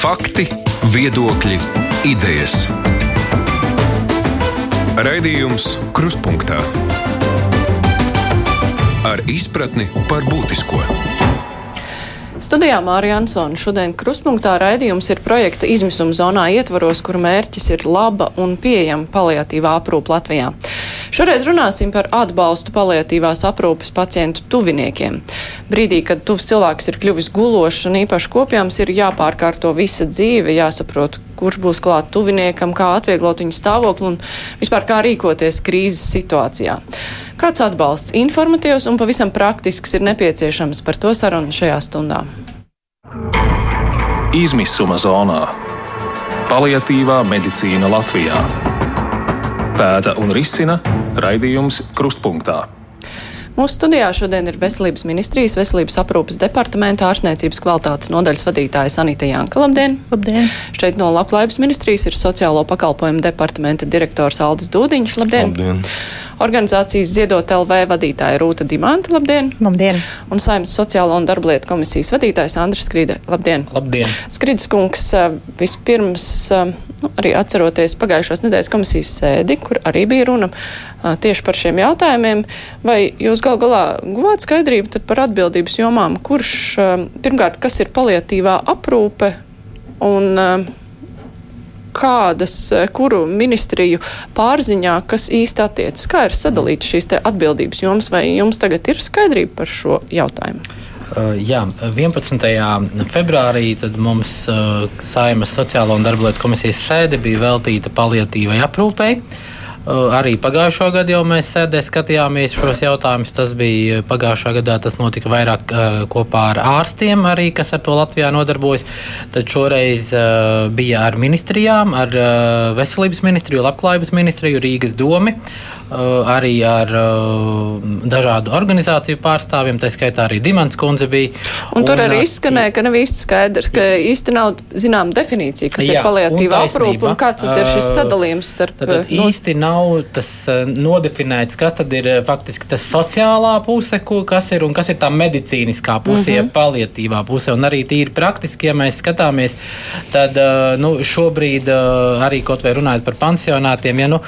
Fakti, viedokļi, idejas. Raidījums Kruspunkta ar izpratni par būtisko. Studijā Mārija Ansona šodien krustpunktā raidījums ir projekta izmisuma zonā ietvaros, kur mērķis ir laba un pieejama paliatīvā aprūpa Latvijā. Šoreiz runāsim par atbalstu paliatīvās aprūpes pacientu tuviniekiem. Brīdī, kad tuvs cilvēks ir kļuvis gulošs un īpaši kopjams, ir jāpārkārto visa dzīve, jāsaprot, kurš būs klāt tuviniekam, kā atvieglot viņa stāvokli un vispār kā rīkoties krīzes situācijā. Kāds atbalsts informatīvs un pavisam praktisks ir nepieciešams par to sarunu šajā stundā? Izmisuma zonā - paliatīvā medicīna Latvijā. Pēta un risina raidījums Krustpunktā. Mūsu studijā šodien ir Veselības ministrijas veselības aprūpas departamenta ārstniecības kvalitātes nodaļas vadītāja Sanita Janka. Labdien! Labdien! Šeit no Labklājības ministrijas ir sociālo pakalpojumu departamenta direktors Aldis Dūdiņš. Labdien! Labdien. Organizācijas Ziedot LV vadītāja Rūta Dimanta. Labdien! Labdien! Un Saimnes sociālo un darblietu komisijas vadītājs Andris Skride. Labdien! Labdien! Skrides kungs vispirms nu, arī atceroties pagājušās nedēļas komisijas sēdi, kur arī bija runa tieši par šiem jautājumiem. Vai jūs gal galā guvāt skaidrību par atbildības jomām, kurš pirmkārt, kas ir paliatīvā aprūpe un kādas, eh, kuru ministriju pārziņā, kas īsti attiecas? Kā ir sadalīts šīs atbildības jomas, vai jums tagad ir skaidrība par šo jautājumu? Uh, jā, 11. februārī mums uh, Saimas sociālo un darba lietu komisijas sēde bija veltīta paliatīvai aprūpei. Uh, Arī pagājušo gadu jau mēs sēdē skatījāmies šos jautājumus. Tas bija pagājušā gadā, tas notika vairāk kopā ar ārstiem, arī, kas ar to Latvijā nodarbojas. Tad šoreiz bija ar ministrijām, ar veselības ministriju, labklājības ministriju, Rīgas domu. Uh, arī ar uh, dažādu organizāciju pārstāvjiem, tā skaitā arī Dimants kundze bija. Un, un tur arī uh, izskanēja, ka nav īsti skaidrs, ka īsti nav zinām definīcija, kas jā, ir paliatīva aprūpa un kāds tad ir šis sadalījums starp. Tad, tad no... īsti nav tas nodefinēts, kas tad ir faktiski tas sociālā puse, kas ir un kas ir tā medicīniskā puse, mm -hmm. paliatīvā puse. Un arī tīri praktiski, ja mēs skatāmies, tad nu, šobrīd arī kaut vai runājot par pansionātiem, ja nu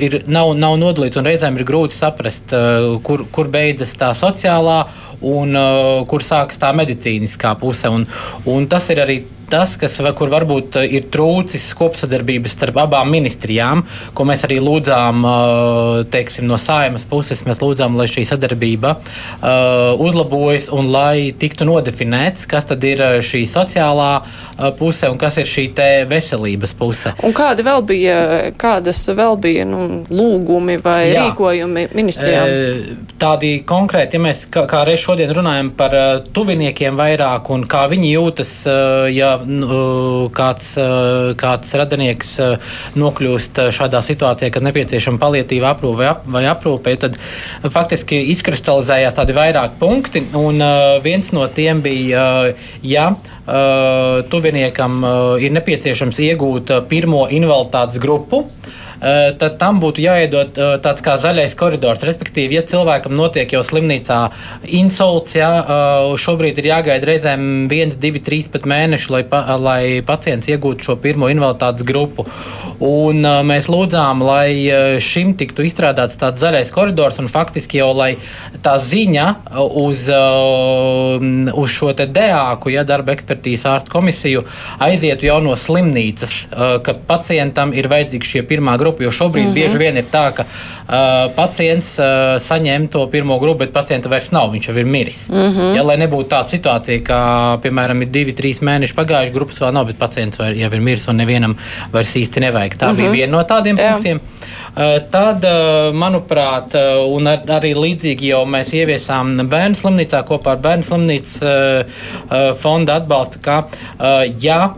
ir, nav, nav nodrošināts nodalīts, un reizēm ir grūti saprast, uh, kur, kur beidzas tā sociālā un uh, kur sākas tā medicīniskā puse. Un, un tas ir arī tas, kas, kur varbūt eh, ir trūcis kopsadarbības starp abām ministrijām, ko mēs arī lūdzām eh, teiksim, no saimas puses. Mēs lūdzām, lai šī sadarbība uh, uzlabojas un lai tiktu nodefinēts, kas tad ir šī sociālā uh, puse un kas ir šī veselības puse. Un kādi vēl bija, kādas vēl bija nu, lūgumi vai Jā. rīkojumi ministrijām? Tādi konkrēti, ja mēs kā, kā reiz šodien runājam par uh, tuviniekiem vairāk un kā viņi jūtas, uh, ja nu, kāds, kāds radinieks nokļūst šādā situācijā, kad nepieciešama palietīva aprūpe vai, ap, vai aprūpe, tad faktiski izkristalizējās tādi vairāk punkti. Un viens no tiem bija, ja tuviniekam ir nepieciešams iegūt pirmo invaliditātes grupu. Eh, tad tam būtu jāiedod eh, tāds kā zaļais koridors. Respektīvi, ja cilvēkam notiek jau slimnīcā insults, ja, eh, šobrīd ir jāgaida reizēm viens, divi, trīs pat mēneši, lai, pa, lai pacients iegūtu šo pirmo invaliditātes grupu. Un mēs lūdzām, lai šim tiktu izstrādāts tāds zaļais koridors un faktiski jau, lai tā ziņa uz, uz šo te DAku, ja darba ekspertīzes ārstu komisiju, aizietu jau no slimnīcas, ka pacientam ir vajadzīga šie pirmā grupa grupu. Jo šobrīd mm -hmm. bieži vien ir tā, ka uh, pacients uh, saņem to pirmo grupu, bet pacienta vairs nav. Viņš jau ir miris. Mm -hmm. ja, lai nebūtu tāda situācija, ka, piemēram, ir divi, trīs mēneši pagājuši, grupas vēl nav, bet pacients jau ir miris un nevienam vairs īsti nevajag. Tā mm -hmm. bija mhm. viena no tādiem Jā. punktiem. Uh, tad, uh, manuprāt, uh, un ar, arī līdzīgi jau mēs ieviesām bērnu slimnīcā kopā ar bērnu slimnīcas fonda atbalstu, ka ja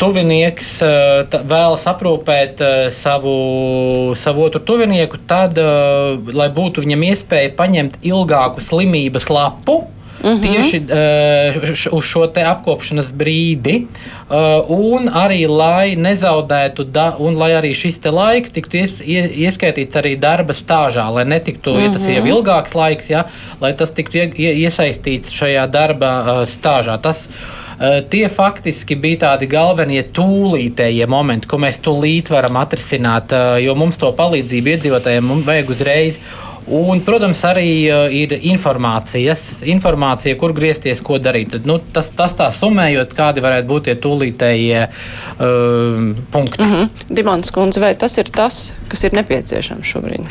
tuvinieks eh, vēlas aprūpēt eh, savu, savu otru tuvinieku, tad, eh, lai būtu viņam iespēja paņemt ilgāku slimības lapu, mhm. -huh. Tieši uh, uz šo apkopšanas brīdi, uh, un arī lai nezaudētu, da, un lai arī šis laiks tiktu ies, ies, ieskaitīts arī darba stāžā, lai netiktu, uh -huh. ja tas ir mhm. ilgāks laiks, ja, lai tas tiktu ie, ie, iesaistīts šajā darba uh, stāžā. Tas, uh, Tie faktiski bija tādi galvenie tūlītējie momenti, ko mēs tūlīt varam atrisināt, jo mums to palīdzību iedzīvotājiem vajag uzreiz. Un, protams, arī uh, ir informācijas, informācija, kur griezties, ko darīt. Tad, nu, tas, tas tā summējot, kādi varētu būt tie tūlītējie uh, punkti. Mm -hmm. Dimants Kundze, vai tas ir tas, kas ir nepieciešams šobrīd?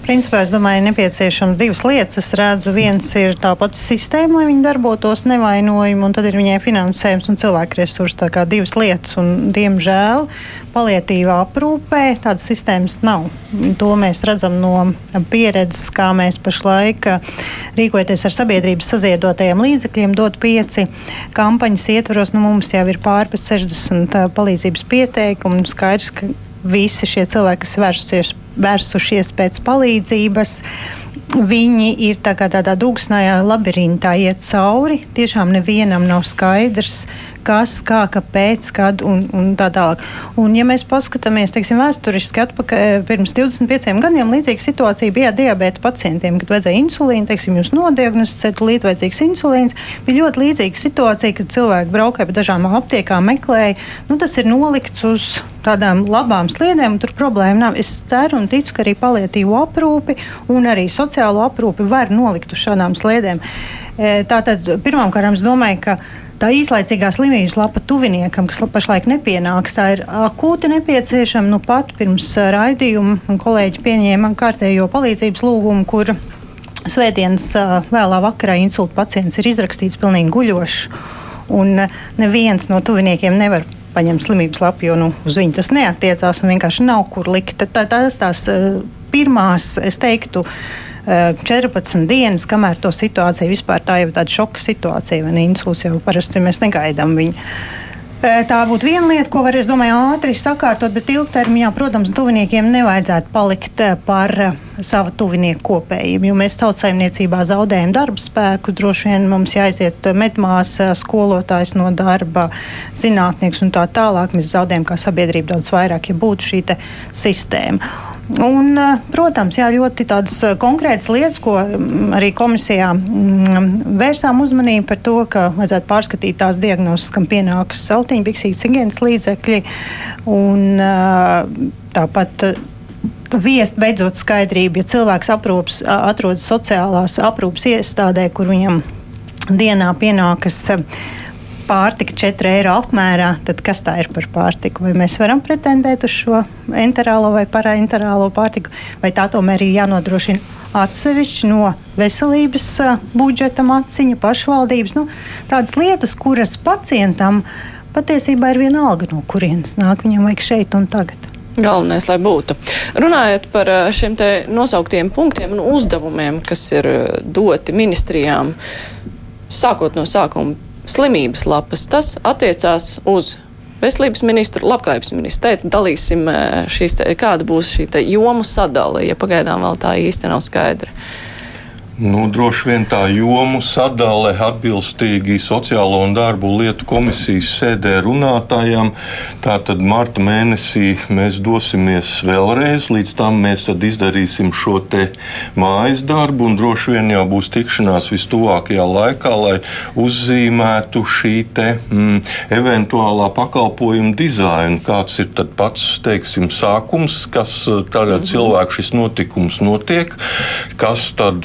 Principā es domāju, nepieciešams divas lietas. Es redzu, viens ir tā pati sistēma, lai viņi darbotos nevainojami, un tad ir viņai finansējums un cilvēku resursi. Tā kā divas lietas, un diemžēl palietīvā aprūpē tādas sistēmas nav. To mēs redzam no pieredzes, kā mēs pašlaik rīkojamies ar sabiedrības saziedotajiem līdzekļiem, dot pieci kampaņas ietvaros. Nu, mums jau ir pāri 60 palīdzības pieteikumu. Skaidrs, ka visi šie cilvēki, kas vērsusies, vērsušies pēc palīdzības, viņi ir tā tādā dūksnājā labirintā iet cauri. Tiešām nevienam nav skaidrs, kas, kā, kāpēc, kad un, un tā tālāk. Un, ja mēs paskatāmies teiksim, vēsturiski atpakaļ, eh, pirms 25 gadiem, līdzīga situācija bija diabēta pacientiem, kad vajadzēja insulīnu, teiksim, jūs nodiagnosticēt, līdz vajadzīgs insulīns. Bija ļoti līdzīga situācija, kad cilvēki braukāja pa dažām aptiekām, meklēja. Nu, tas ir nolikts uz tādām labām sliedēm, un tur problēma nav. Es ceru un ticu, ka arī palietīvo aprūpi un arī sociālo aprūpi var nolikt uz šādām sliedēm. Eh, tātad pirmkārt, es domāju, ka tā īslaicīgā slimības lapa tuviniekam, kas pašlaik nepienāks, tā ir akūti nepieciešama. Nu, pat pirms raidījuma kolēģi pieņēma kārtējo palīdzības lūgumu, kur svētdienas vēlā vakarā insulta pacients ir izrakstīts pilnīgi guļošs. Un neviens no tuviniekiem nevar paņemt slimības lapu, jo nu, uz viņu tas neatiecās un vienkārši nav kur likt. Tā, tās tās pirmās, es teiktu, 14 dienas, kamēr to situāciju vispār tā jau tāda šoka situācija, vai ne? Insults jau parasti mēs negaidām viņu. Tā būtu viena lieta, ko var, es domāju, ātri sakārtot, bet ilgtermiņā, protams, tuviniekiem nevajadzētu palikt par savu tuvinieku kopējiem, jo mēs tautsājumniecībā zaudējam darba spēku. Droši vien mums jāiziet medmās, skolotājs no darba, zinātnieks un tā tālāk. Mēs zaudējam kā sabiedrība daudz vairāk, ja būtu šī sistēma. Un, eh, protams, jā, ļoti tādas eh, konkrētas lietas, ko mm, arī komisijā mm, vērsām uzmanību par to, ka vajadzētu pārskatīt tās diagnozes, kam pienākas sautiņbiksīgas higienas līdzekļi. Un, eh, tāpat viest beidzot skaidrību, ja cilvēks aprūps, atrodas sociālās aprūpas iestādē, kur viņam dienā pienākas pārtika 4 eiro apmērā, tad kas tā ir par pārtiku? Vai mēs varam pretendēt uz šo enterālo vai paraenterālo pārtiku, vai tā tomēr ir jānodrošina atsevišķi no veselības budžeta maciņa, pašvaldības. Nu, tādas lietas, kuras pacientam patiesībā ir vienalga, no kurienes nāk. Viņam vajag šeit un tagad. Galvenais, lai būtu. Runājot par šiem nosauktiem punktiem un uzdevumiem, kas ir doti ministrijām, sākot no sākuma slimības lapas, tas attiecās uz veselības ministru, labklājības ministru. Tēt, dalīsim šīs, te, kāda būs šī jomu sadale, ja pagaidām vēl tā īsti nav skaidra. Nu, droši vien tā jomu sadale atbilstīgi Sociālo un darbu lietu komisijas sēdē runātājiem. Tātad marta mēnesī mēs dosimies vēlreiz, līdz tam mēs izdarīsim šo mājas darbu, un droši vien jau būs tikšanās vistuvākajā laikā, lai uzzīmētu šī te, mm, eventuālā pakalpojuma dizaina, kāds ir pats teiksim, sākums, kas tagad mm -hmm. cilvēku šis notikums notiek, kas tad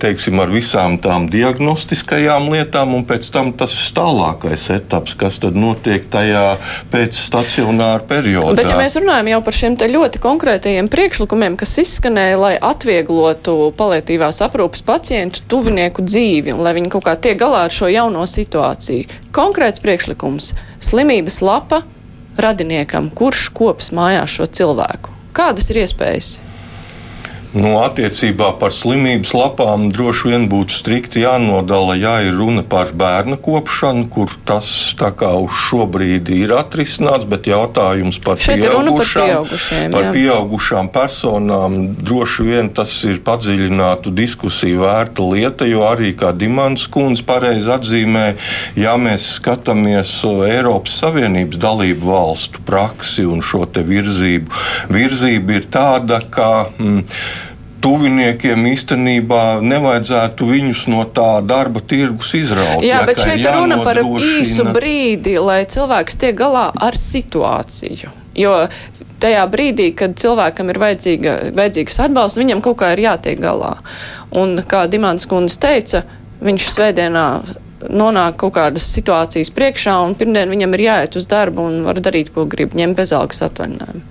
teiksim, ar visām tām diagnostiskajām lietām, un pēc tam tas tālākais etaps, kas tad notiek tajā pēcstacionāra periodā. Bet, ja mēs runājam jau par šiem ļoti konkrētajiem priekšlikumiem, kas izskanēja, lai atvieglotu palietīvās aprūpas pacientu tuvinieku dzīvi un lai viņi kaut kā tiek galā ar šo jauno situāciju, konkrēts priekšlikums - slimības lapa radiniekam, kurš kops mājās šo cilvēku. Kādas ir iespējas? Nu, attiecībā par slimības lapām droši vien būtu strikti jānodala, ja ir runa par bērnu kopšanu, kur tas uz šo brīdi ir atrisināts, bet jautājums par, pieaugušām, par, par pieaugušām personām droši vien tas ir padziļinātu diskusiju vērta lieta, jo arī, kā Dimants kundze pareizi atzīmē, ja mēs skatāmies Eiropas Savienības dalību valstu praksi un šo te virzību, virzība ir tāda, ka mm, tuviniekiem īstenībā nevajadzētu viņus no tā darba tirgus izraut. Jā, bet šeit runa par īsu brīdi, lai cilvēks tiek galā ar situāciju. Jo tajā brīdī, kad cilvēkam ir vajadzīga, vajadzīgs atbalsts, viņam kaut kā ir jātiek galā. Un kā Dimants kundze teica, viņš svētdienā nonāk kaut kādas situācijas priekšā, un pirmdien viņam ir jāiet uz darbu un var darīt, ko grib, ņemt bezalgas atvaļinājumu.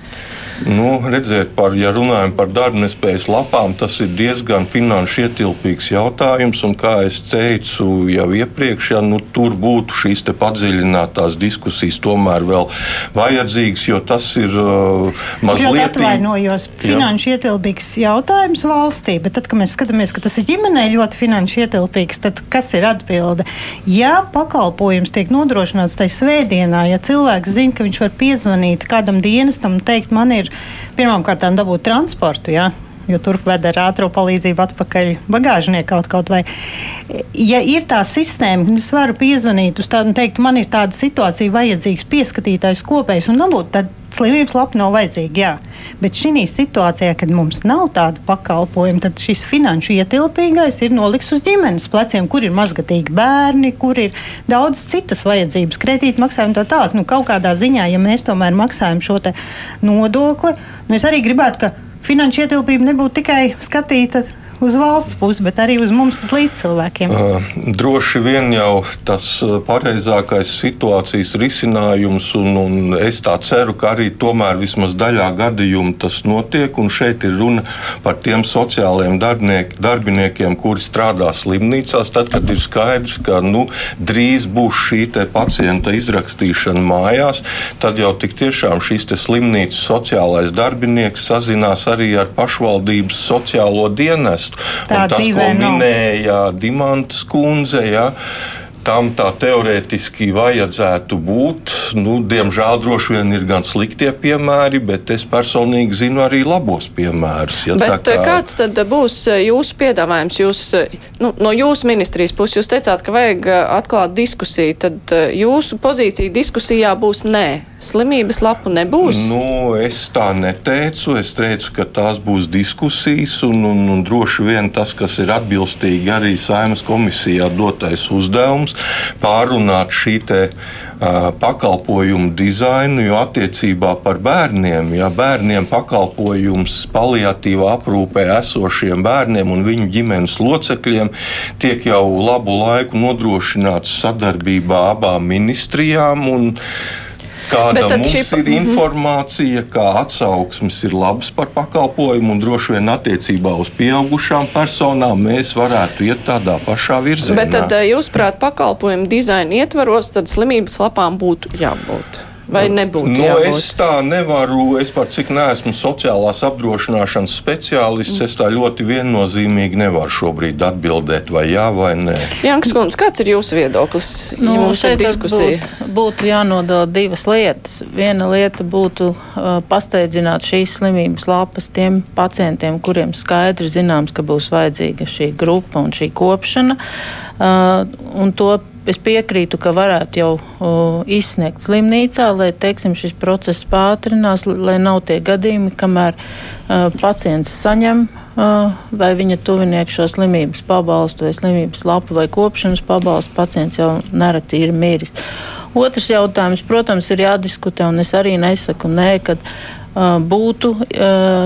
Nu, redziet, par, ja runājam par darbnespējas lapām, tas ir diezgan finanšu ietilpīgs jautājums. Un, kā jau teicu jau iepriekš, ja, nu, tur būtu šīs padziļinātās diskusijas tomēr vēl vajadzīgas, jo tas ir uh, mazliet. Atvainojos, finanšu ietilpīgs jautājums valstī, bet tad, kad mēs skatāmies, ka tas ir ģimenei ļoti finanšu ietilpīgs, tad kas ir atbilde? Ja pakalpojums tiek nodrošināts tajā svētdienā, ja cilvēks zina, ka viņš var piezvanīt kādam dienestam un teikt, man ir pirmkārt dabūt transportu. Ja? Jo tur ved ar ātrā palīdzību atpakaļ bagāžnieku kaut, kaut vai. Ja ir tā sistēma, es varu piezvanīt uz tādu un teikt, man ir tāda situācija, vajadzīgs pieskatītājs kopējs un dabūt. Tad slimības lapa nav vajadzīga, jā. Bet šī situācijā, kad mums nav tāda pakalpojuma, tad šis finanšu ietilpīgais ir noliks uz ģimenes pleciem, kur ir mazgatīgi bērni, kur ir daudz citas vajadzības, kredīti maksājumi tā tālāk. Nu, kaut kādā ziņā, ja mēs tomēr maksājam šo nodokli, nu es arī gribētu, ka finanšu ietilpība nebūtu tikai skatīta uz valsts pusi, bet arī uz mums līdzcilvēkiem? Uh, droši vien jau tas pareizākais situācijas risinājums, un, un es tā ceru, ka arī tomēr vismaz daļā gadījumu tas notiek. Un šeit ir runa par tiem sociālajiem darbiniek, darbiniekiem, kuri strādā slimnīcās. Tad, kad ir skaidrs, ka nu, drīz būs šī pacienta izrakstīšana mājās, tad jau tik tiešām šis slimnīcas sociālais darbinieks sazinās arī ar pašvaldības sociālo dienestu atbalstu. Tā tas, ko minēja Dimants Kunze. Ja, tam tā teorētiski vajadzētu būt. Nu, diemžēl droši vien ir gan sliktie piemēri, bet es personīgi zinu arī labos piemērus. Ja bet kā... kāds tad būs jūsu piedāvājums? Jūs, nu, no jūsu ministrijas puses jūs teicāt, ka vajag atklāt diskusiju, tad jūsu pozīcija diskusijā būs nē slimības lapu nebūs? Nu, es tā neteicu. Es teicu, ka tās būs diskusijas, un, un, un droši vien tas, kas ir atbilstīgi arī Saimas komisijā dotais uzdevums, pārunāt šī te pakalpojumu dizainu, jo attiecībā par bērniem, ja bērniem pakalpojums paliatīvā aprūpē esošiem bērniem un viņu ģimenes locekļiem tiek jau labu laiku nodrošināts sadarbībā abām ministrijām. Un, Kāda mums šī... ir mhm. informācija, kā atsauksmes ir labas par pakalpojumu, un droši vien attiecībā uz pieaugušām personām mēs varētu iet tādā pašā virzienā. Bet tad, eh, jūsuprāt, pakalpojumu dizaina ietvaros, tad slimības lapām būtu jābūt. Vai nebūtu? Nu, jābūt? es tā nevaru, es par cik neesmu sociālās apdrošināšanas speciālists, es tā ļoti viennozīmīgi nevaru šobrīd atbildēt, vai jā, vai nē. Janks Kunds, kāds ir jūsu viedoklis? Nu, ja šeit būtu, būtu jānodala divas lietas. Viena lieta būtu uh, pasteidzināt šīs slimības lapas tiem pacientiem, kuriem skaidri zināms, ka būs vajadzīga šī grupa un šī kopšana. Uh, un to es piekrītu, ka varētu jau uh, izsniegt slimnīcā, lai teiksim, šis process pātrinās, lai nav tie gadījumi, kamēr uh, pacients saņem uh, vai viņa tuvinieks šo slimības pabalstu vai slimības lapu vai kopšanas pabalstu, pacients jau nereti ir miris. Otrs jautājums, protams, ir jādiskutē, un es arī nesaku nē, kad būtu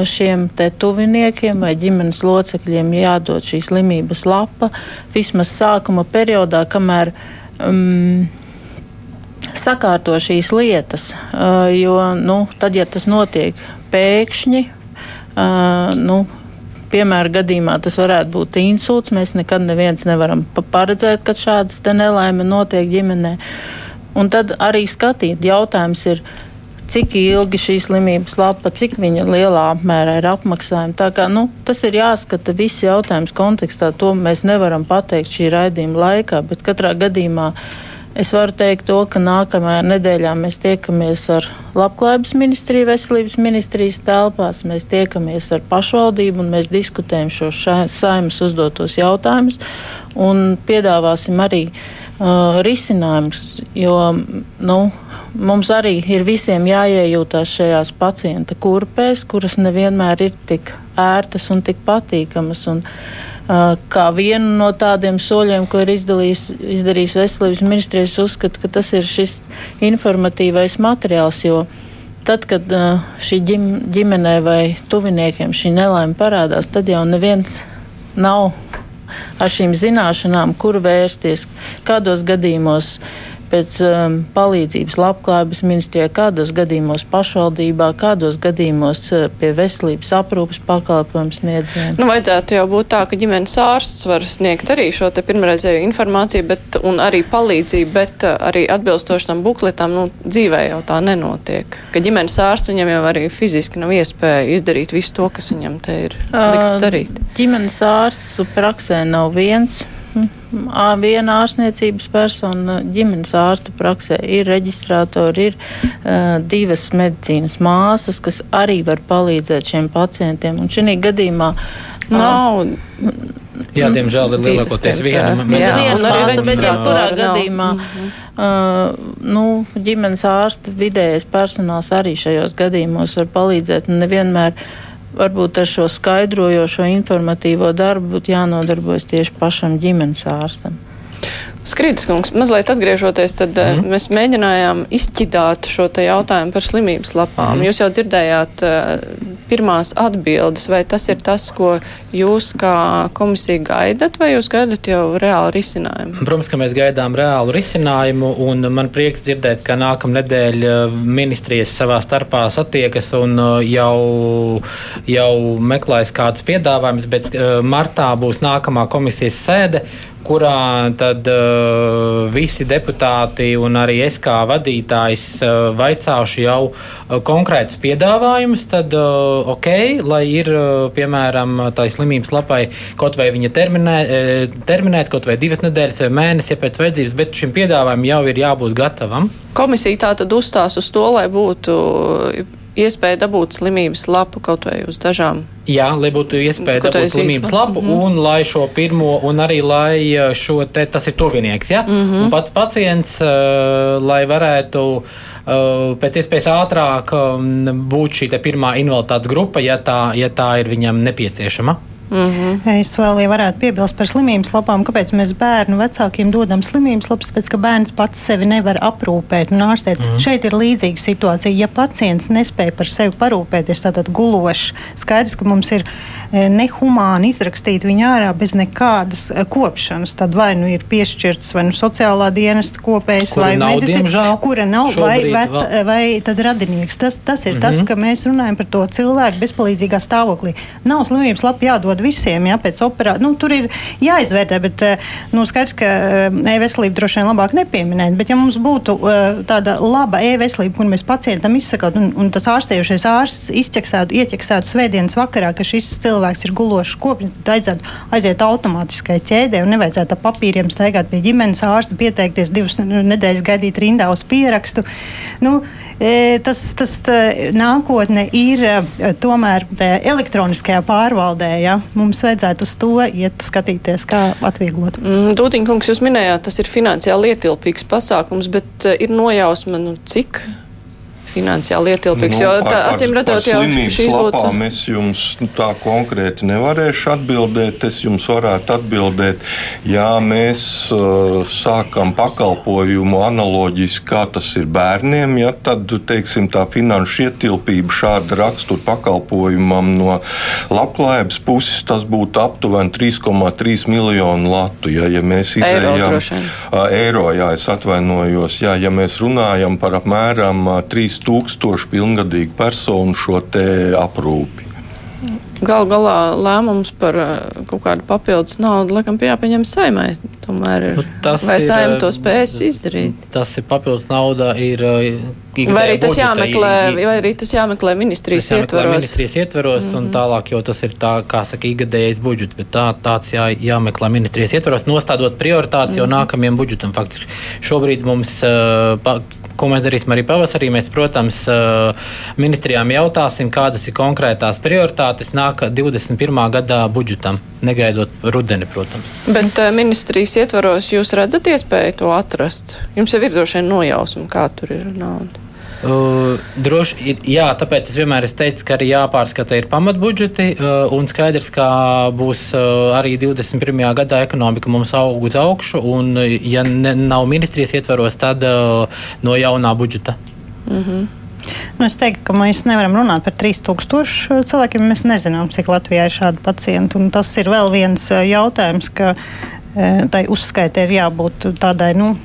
šiem tuviniekiem vai ģimenes locekļiem jādod šī slimības lapa vismaz sākuma periodā, kamēr um, sakārto šīs lietas. Uh, jo nu, tad, ja tas notiek pēkšņi, uh, nu, piemēra gadījumā tas varētu būt insults. Mēs nekad nevaram paredzēt, kad šādas nelaime notiek ģimenē. Un tad arī skatīt, jautājums ir, cik ilgi šī slimības lapa, cik viņa lielā apmērā ir apmaksājuma. Tā kā, nu, tas ir jāskata viss jautājums kontekstā. To mēs nevaram pateikt šī raidījuma laikā, bet katrā gadījumā es varu teikt to, ka nākamajā nedēļā mēs tiekamies ar Labklājības ministriju, veselības ministrijas telpās, mēs tiekamies ar pašvaldību un mēs diskutējam šos saimas uzdotos jautājumus un piedāvāsim arī uh, risinājumus, jo, nu, mums arī ir visiem jāiejūtās šajās pacienta kurpēs, kuras nevienmēr ir tik ērtas un tik patīkamas. Un, uh, kā vienu no tādiem soļiem, ko ir izdarījis Veselības ministrijas, uzskata, ka tas ir šis informatīvais materiāls. Tad, kad uh, šī ģim, ģimenē vai tuviniekiem šī nelaime parādās, tad jau neviens nav ar šīm zināšanām, kur vērsties, kādos gadījumos pēc um, palīdzības labklājības ministrijā, kādos gadījumos pašvaldībā, kādos gadījumos uh, pie veselības aprūpas pakalpojumu sniedzējiem. Nu, vajadzētu jau būt tā, ka ģimenes ārsts var sniegt arī šo te pirmreizēju informāciju, bet, un arī palīdzību, bet uh, arī atbilstoši tam bukletam, nu, dzīvē jau tā nenotiek. Ka ģimenes ārsts viņam jau arī fiziski nav iespēja izdarīt visu to, kas viņam te ir likts darīt. Uh, ģimenes ārsts praksē nav viens viena ārstniecības persona ģimenes ārsta praksē ir reģistrātori, ir uh, divas medicīnas māsas, kas arī var palīdzēt šiem pacientiem. Un šī gadījumā nav. Jā, diemžēl ir lielākoties viena māsa, bet jebkurā gadījumā mm -hmm. uh, nu, ģimenes ārsta vidējais personāls arī šajos gadījumos var palīdzēt. Nevienmēr uh, varbūt ar šo skaidrojošo informatīvo darbu būtu jānodarbojas tieši pašam ģimenes ārstam. Skrītas kungs, mazliet atgriežoties, tad mm. mēs mēģinājām izķidāt šo jautājumu par slimības lapām. Mm. Jūs jau dzirdējāt uh, pirmās atbildes, vai tas ir tas, ko jūs kā komisija gaidat, vai jūs gaidat jau reālu risinājumu? Protams, ka mēs gaidām reālu risinājumu, un man prieks dzirdēt, ka nākamnedēļ ministrijas savā starpā satiekas un jau, jau meklēs kādus piedāvājumus, bet martā būs nākamā komisijas sēde, kurā tad uh, visi deputāti un arī es kā vadītājs uh, vaicāšu jau uh, konkrētus piedāvājumus, tad ok, lai ir piemēram tā slimības lapai kaut vai viņa terminē, terminēt, kaut vai divas nedēļas vai mēnesi, ja pēc vajadzības, bet šim piedāvājumam jau ir jābūt gatavam. Komisija tā tad uzstās uz to, lai būtu iespēja dabūt slimības lapu kaut vai uz dažām. Jā, lai būtu iespēja dabūt slimības lapu, mm -hmm. un lai šo pirmo, un arī lai eh, šo te, tas ir tuvinieks, ja? mm -hmm. un pats pacients, uh, lai varētu uh, pēc iespējas ātrāk um, būt šī pirmā invaliditātes grupa, ja tā, ja tā ir viņam nepieciešama. Mm -hmm. Es vēl ja varētu piebilst par slimības lapām. Kāpēc mēs bērnu vecākiem dodam slimības lapas? Tāpēc, ka bērns pats sevi nevar aprūpēt un ārstēt. Mm -hmm. Šeit ir līdzīga situācija. Ja pacients nespēja par sevi parūpēties, tad gulošs, skaidrs, ka mums ir e, nehumāni izrakstīt viņu ārā bez nekādas e, kopšanas. Tad vai nu ir piešķirts vai nu sociālā dienesta kopējs kura vai medicīna, kura nav vai, vec, vēl... vai tad radinieks. Tas, tas ir mm -hmm. tas, ka mēs runājam par to cilvēku bezpalīdzīgā stāvoklī. Nav slimības lapa jādod jādod visiem, jā, pēc operācijas. Nu, tur ir jāizvērtē, bet eh, nu, skaidrs, ka eh, e-veselību droši vien labāk nepieminēt. Bet, ja mums būtu eh, tāda laba e-veselība, kur mēs pacientam izsakot, un, un tas ārstējošais ārsts izķeksētu, ieķeksētu svētdienas vakarā, ka šis cilvēks ir gulošs kopnis, tad vajadzētu aiziet automātiskai ķēdē un nevajadzētu ar papīriem staigāt pie ģimenes ārsta, pieteikties divas nedēļas gaidīt rindā uz pierakstu. Nu, tas, tas tā, nākotne ir tomēr elektroniskajā pārvaldē. Ja? Mums vajadzētu uz to iet skatīties, kā atvieglot. Mm, Dūtiņkungs, jūs minējāt, tas ir finansiāli ietilpīgs pasākums, bet ir nojausma, nu, cik finansiāli ietilpīgs. Nu, jo tā, ar, acīm redzot, jau šīs būtu. Es jums nu, tā konkrēti nevarēšu atbildēt. Es jums varētu atbildēt, ja mēs uh, sākam pakalpojumu analoģiski, kā tas ir bērniem, ja, tad teiksim, tā finanšu ietilpība šāda rakstura pakalpojumam no labklājības puses tas būtu aptuveni 3,3 miljonu latu. Ja, ja mēs izējām eiro, eiro, jā, es atvainojos, jā, ja mēs runājam par apmēram 3 tūkstošu pilngadīgu personu šo aprūpi. Galu galā lēmums par uh, kaut kādu papildus naudu laikam jāpieņem saimai. Tomēr nu, tas vai saima to spēs izdarīt? Tas ir papildus nauda. Ir, uh, vai arī tas jāmeklē, vai arī tas jāmeklē ministrijas tas jāmeklē ietvaros? Ministrijas ietvaros mm -hmm. un mhm. tālāk, jo tas ir tā, kā saka, ikgadējais budžets, bet tā, tāds jā, jāmeklē ministrijas ietvaros, nostādot prioritātes mm -hmm. jau mhm. nākamajam budžetam. Faktiski šobrīd mums uh, ko mēs darīsim arī pavasarī. Mēs, protams, ministrijām jautāsim, kādas ir konkrētās prioritātes nāk 21. gadā budžetam, negaidot rudeni, protams. Bet ministrijas ietvaros jūs redzat iespēju to atrast? Jums jau ir droši vien nojausma, kā tur ir nauda. Uh, droši ir, jā, tāpēc es vienmēr esmu teicis, ka arī jāpārskata ir pamatbudžeti, uh, un skaidrs, ka būs uh, arī 21. gadā ekonomika mums aug uz augšu, un ja ne, nav ministrijas ietvaros, tad uh, no jaunā budžeta. Mm -hmm. Nu, es teiktu, ka mēs nevaram runāt par 3000 cilvēkiem. Mēs nezinām, cik Latvijā ir šādi pacienti. Un tas ir vēl viens jautājums, ka tai uzskaitē ir jābūt tādai. Nu,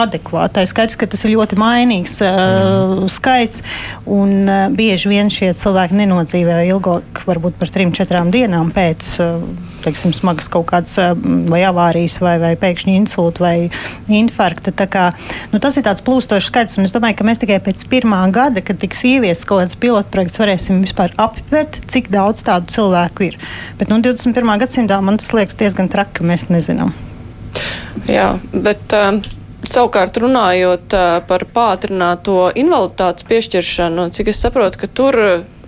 adekvātai. Skaidrs, ka tas ir ļoti mainīgs uh, skaits, un uh, bieži vien šie cilvēki nenodzīvē ilgāk, varbūt par trim, četrām dienām pēc uh, teiksim, smagas kaut kādas uh, vai avārijas, vai, vai pēkšņi insulta vai infarkta. Kā, nu, tas ir tāds plūstošs skaits, un es domāju, ka mēs tikai pēc pirmā gada, kad tiks ieviests kaut kāds pilotprojekts, varēsim vispār aptvert, cik daudz tādu cilvēku ir. Bet nu, 21. gadsimtā man tas liekas diezgan traki, ka mēs nezinām. Jā, bet. Uh... Savukārt, runājot par pātrināto invaliditātes piešķiršanu, cik es saprotu, ka tur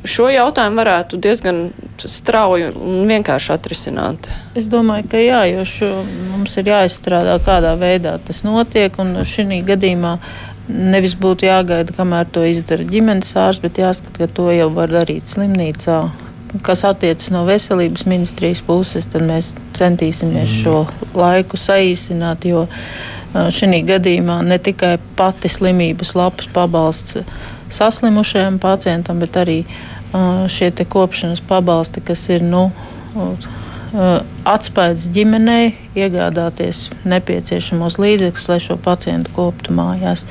šo jautājumu varētu diezgan strauji un vienkārši atrisināt. Es domāju, ka jā, jo šo, mums ir jāizstrādā, kādā veidā tas notiek. Šī gadījumā nevis būtu jāgaida, kamēr to izdara ģimenes ārsts, bet jāskata, ka to jau var darīt slimnīcā. Kas attiecas no veselības ministrijas puses, tad mēs centīsimies mm. šo laiku saīsināt. Jo, uh, Šī gadījumā ne tikai pati slimības lapas pabalsts saslimušajam pacientam, bet arī šie kopšanas pabalsti, kas ir nu, atspējas ģimenei, iegādāties nepieciešamos līdzekļus, lai šo pacientu koptu mājās.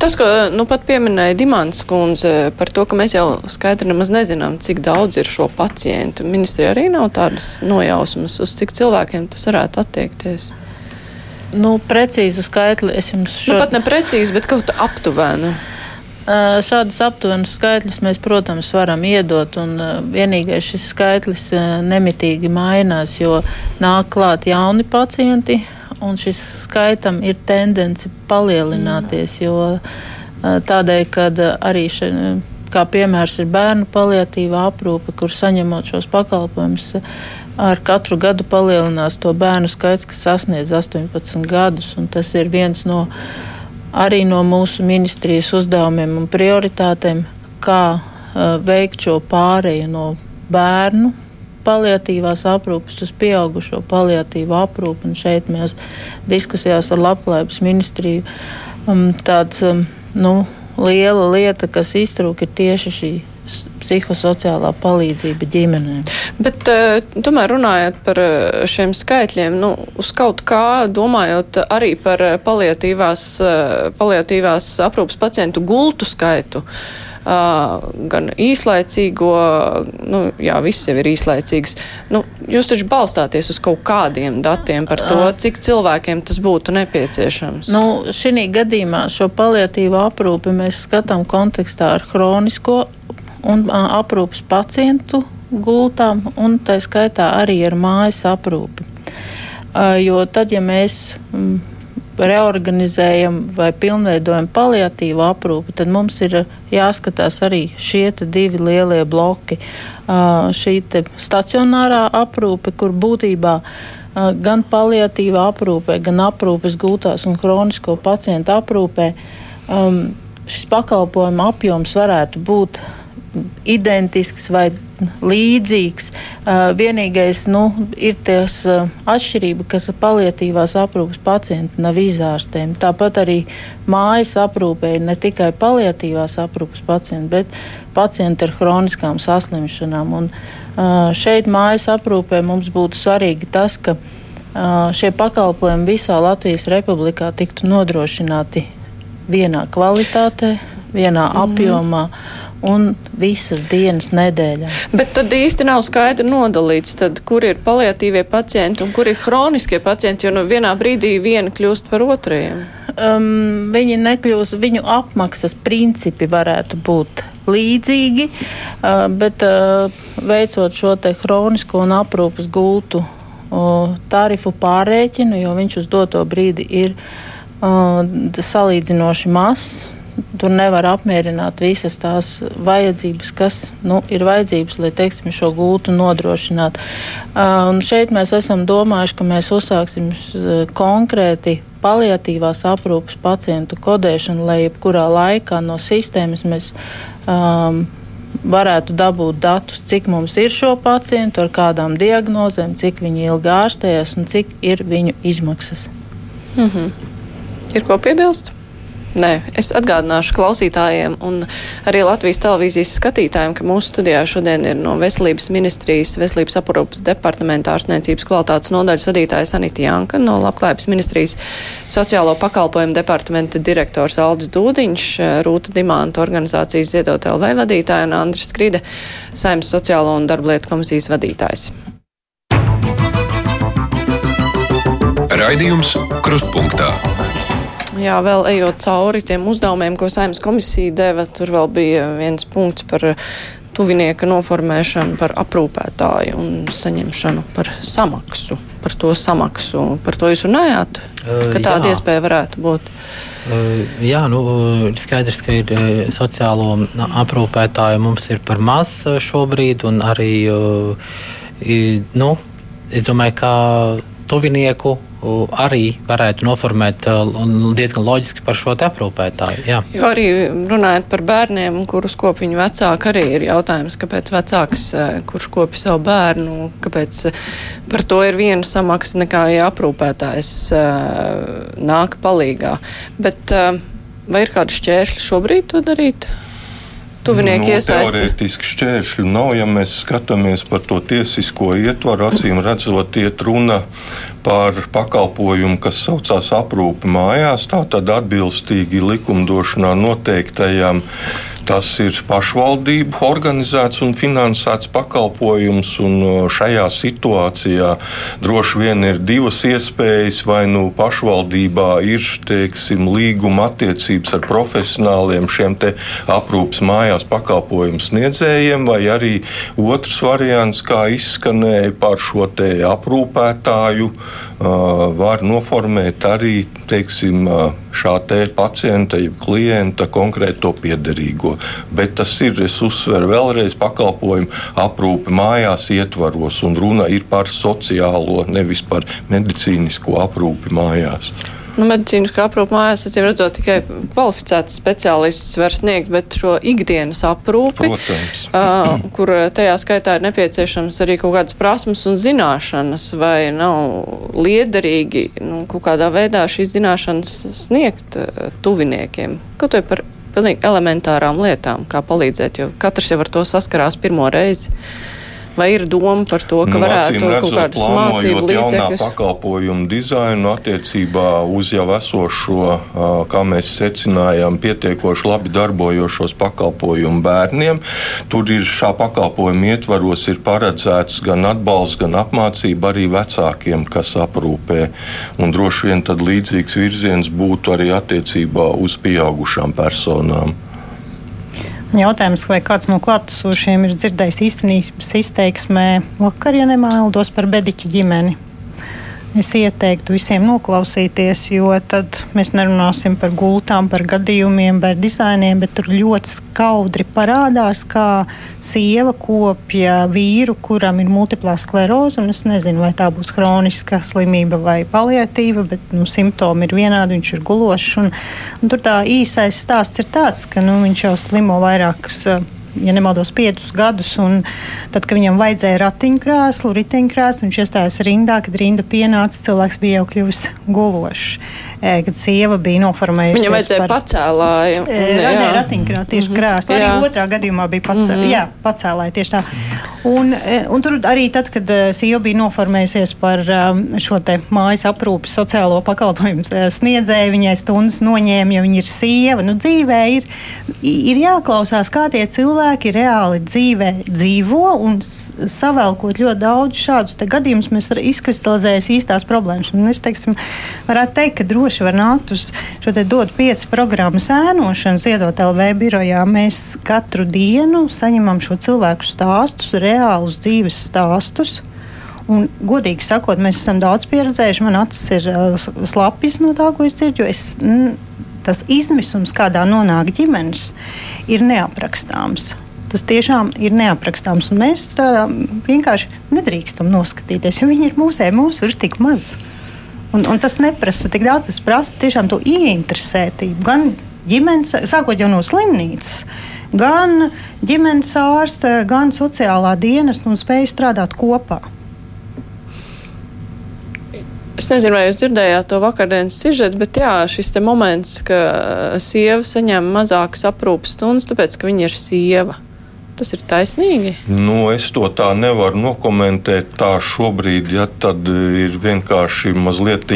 Tas, ko nu, pat pieminēja Dimants kundze par to, ka mēs jau skaidri nemaz nezinām, cik daudz ir šo pacientu. Ministrija arī nav tādas nojausmas, uz cik cilvēkiem tas varētu attiekties. Nu, precīzu skaitli es jums šodien. Nu, pat ne precīzi, bet kaut aptuveni. Šādus aptuvenus skaitļus mēs, protams, varam iedot, vienīgais šis skaitlis nemitīgi mainās, jo nāk klāt jauni pacienti, un šis skaitam ir tendence palielināties, jo tādēļ, kad arī še, kā piemērs ir bērnu paliatīva aprūpe, kur saņemot šos pakalpojumus, ar katru gadu palielinās to bērnu skaits, kas sasniedz 18 gadus. Tas ir viens no arī no mūsu ministrijas uzdevumiem un prioritātēm, kā uh, veikt šo pāreju no bērnu paliatīvās aprūpes uz pieaugušo paliatīvu aprūpi. Un šeit mēs diskusijās ar Labklājības ministriju um, tāds um, nu, liela lieta, kas iztrūk, ir tieši šī psihosociālā palīdzība ģimenēm. Bet, uh, tomēr runājot par uh, šiem skaitļiem, nu, uz kaut kā domājot arī par uh, paliatīvās, paliatīvās aprūpas pacientu gultu skaitu. Uh, gan īslaicīgo, nu, jā, viss jau ir īslaicīgs. Nu, jūs taču balstāties uz kaut kādiem datiem par to, cik cilvēkiem tas būtu nepieciešams. Nu, šī gadījumā šo paliatīvo aprūpi mēs skatām kontekstā ar hronisko un aprūpas pacientu gultām, un tā skaitā arī ar mājas aprūpi. Jo tad, ja mēs reorganizējam vai pilnveidojam paliatīvu aprūpi, tad mums ir jāskatās arī šie divi lielie bloki. Šī stacionārā aprūpe, kur būtībā gan paliatīvā aprūpē, gan aprūpes gultās un kronisko pacientu aprūpē, šis pakalpojuma apjoms varētu būt identisks vai līdzīgs. Uh, vienīgais nu, ir tas uh, atšķirība, ka palietīvās aprūpes pacienti nav izārstējami. Tāpat arī mājas aprūpē ir ne tikai palietīvās aprūpes pacienti, bet pacienti ar hroniskām saslimšanām. Un, uh, šeit mājas aprūpē mums būtu svarīgi tas, ka šie pakalpojumi visā Latvijas republikā tiktu nodrošināti vienā kvalitātē, vienā mm. apjomā un visas dienas nedēļā. Bet tad īsti nav skaidri nodalīts, tad, kur ir paliatīvie pacienti un kur ir hroniskie pacienti, jo nu vienā brīdī viena kļūst par otrajiem. Um, viņi nekļūst, viņu apmaksas principi varētu būt līdzīgi, uh, bet uh, veicot šo te hronisko un aprūpas gultu uh, tarifu pārrēķinu, jo viņš uz doto brīdi ir uh, salīdzinoši mazs tur nevar apmierināt visas tās vajadzības, kas nu, ir vajadzības, lai teiksim, šo gultu nodrošinātu. Uh, šeit mēs esam domājuši, ka mēs uzsāksim konkrēti paliatīvās aprūpes pacientu kodēšanu, lai jebkurā laikā no sistēmas mēs um, varētu dabūt datus, cik mums ir šo pacientu, ar kādām diagnozēm, cik viņi ilgi ārstējas un cik ir viņu izmaksas. Mm -hmm. Ir ko piebilst? Nē, es atgādināšu klausītājiem un arī Latvijas televīzijas skatītājiem, ka mūsu studijā šodien ir no Veselības ministrijas Veselības aprūpas departamenta ārstniecības kvalitātes nodaļas vadītājs Anita Janka, no Labklājības ministrijas sociālo pakalpojumu departamenta direktors Aldis Dūdiņš, Rūta Dimanta organizācijas Ziedot LV vadītāja un Andris Skride, Saimnes sociālo un darblietu komisijas vadītājs. Raidījums Krustpunktā. Jā, vēl ejot cauri tiem uzdevumiem, ko saimnes komisija deva, tur vēl bija viens punkts par tuvinieka noformēšanu par aprūpētāju un saņemšanu par samaksu. Par to samaksu. Par to jūs runājāt? Ka tāda jā. iespēja varētu būt. Jā, nu, ir skaidrs, ka ir sociālo aprūpētāju mums ir par maz šobrīd, un arī, nu, es domāju, ka tuvinieku arī varētu noformēt diezgan loģiski par šo aprūpētāju. Jā. Jo arī runājot par bērniem, kurus kop viņu vecāki, arī ir jautājums, kāpēc vecāks, kurš kopi savu bērnu, kāpēc par to ir viena samaksa nekā, ja aprūpētājs nāk palīgā. Bet vai ir kādi šķēršļi šobrīd to darīt? Tuvinieki nu, iesaistīti? Teorētiski šķēršļu nav, ja mēs skatāmies par to tiesisko ietvaru. Acīm redzot, iet runa par pakalpojumu, kas saucās aprūpe mājās, tātad atbilstīgi likumdošanā noteiktajām Tas ir pašvaldību organizēts un finansēts pakalpojums, un šajā situācijā droši vien ir divas iespējas. Vai nu pašvaldībā ir teiksim, līguma attiecības ar profesionāliem šiem aprūpes mājās pakalpojumu sniedzējiem, vai arī otrs variants, kā izskanēja par šo aprūpētāju var noformēt arī teiksim, šā te pacienta, jeb klienta konkrēto piederīgo. Bet tas ir, es uzsveru vēlreiz, pakalpojumu aprūpe mājās ietvaros, un runa ir par sociālo, nevis par medicīnisko aprūpi mājās. Nu, medicīniskā aprūpe mājās, acīm redzot, tikai kvalificēts speciālists var sniegt, bet šo ikdienas aprūpi, Protams. uh, kur tajā skaitā ir nepieciešams arī kaut kādas prasmes un zināšanas, vai nav liederīgi nu, kaut kādā veidā šīs zināšanas sniegt uh, tuviniekiem. Kaut vai par pilnīgi elementārām lietām, kā palīdzēt, jo katrs jau ar to saskarās pirmo reizi. Vai ir doma par to, ka nu, varētu redzot, kaut kādas mācību līdzekļus? pakalpojumu dizainu attiecībā uz jau esošo, kā mēs secinājām, pietiekoši labi darbojošos pakalpojumu bērniem. Tur ir šā pakalpojuma ietvaros ir paredzēts gan atbalsts, gan apmācība arī vecākiem, kas aprūpē. Un droši vien tad līdzīgs virziens būtu arī attiecībā uz pieaugušām personām. Jautājums, vai kāds no klātesošiem ir dzirdējis īstenības izteiksmē vakar, ja nemaldos par bediķu ģimeni? Es ieteiktu visiem noklausīties, jo tad mēs nerunāsim par gultām, par gadījumiem, par dizainiem, bet tur ļoti skaudri parādās, kā sieva kopja vīru, kuram ir multiplā skleroze. Es nezinu, vai tā būs kroniska slimība vai paliatīva, bet nu, simptomi ir vienādi, viņš ir gulošs. Un, un tur tā īsais stāsts ir tāds, ka nu, viņš jau slimo vairākus ja nemaldos, piecus gadus. Tad, kad viņam vajadzēja ratiņkrēslu, riteņkrēslu, viņš iestājās rindā, kad rinda pienāca, cilvēks bija jau kļuvis gulošs. Kad sieva bija noformējusi. Viņam vajadzēja par, pacēlāju. Nē, ratiņkrēslu tieši -hmm. krēslu. Arī jā. otrā gadījumā bija pacēlāja. Mm -hmm. Jā, pacēlāja tieši tā. Un, un tur arī tad, kad sieva bija noformējusies par šo mājas aprūpes sociālo pakalpojumu sniedzēju, viņai stundas noņēma, jo viņa ir sieva. Nu, dzīvē ir, ir jāklausās, kā tie cilvēki reāli dzīvē dzīvo un savēlkot ļoti daudz šādus gadījumus, mēs izkristalizēsim īstās problēmas. Un es teiksim, varētu teikt, ka droši droši var nākt uz šo te dod pieci programmas ēnošanu ziedot LV birojā. Mēs katru dienu saņemam šo cilvēku stāstus, reālus dzīves stāstus. Un, godīgi sakot, mēs esam daudz pieredzējuši. Man acis ir uh, slapjas no tā, ko es dzirdu. Es, mm, tas izmisums, kādā nonāk ģimenes, ir neaprakstāms. Tas tiešām ir neaprakstāms. Mēs tā vienkārši nedrīkstam noskatīties, jo viņi ir mūsēji, mums ir tik maz. Un, un tas neprasa tik daudz, tas prasa tiešām to ieinteresētību. Gan ģimenes, sākot jau no slimnīcas, gan ģimenes ārsta, gan sociālā dienas un spēju strādāt kopā. Es nezinu, vai jūs dzirdējāt to vakardienas sižetu, bet jā, šis moments, ka sieva saņem mazākas aprūpas stundas, tāpēc, ka viņa ir sieva. Tas ir taisnīgi. Nu, es to tā nevaru nokomentēt. Tā šobrīd, ja ir vienkārši mazliet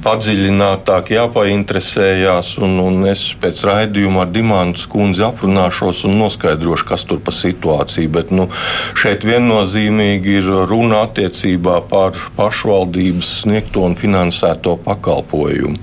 padziļinātāk jāpainteresējās. Un, un es pēc raidījuma ar Dimānu skundzi aprunāšos un noskaidrošu, kas tur pa situāciju. Bet nu, šeit viennozīmīgi ir runa attiecībā par pašvaldības sniegto un finansēto pakalpojumu.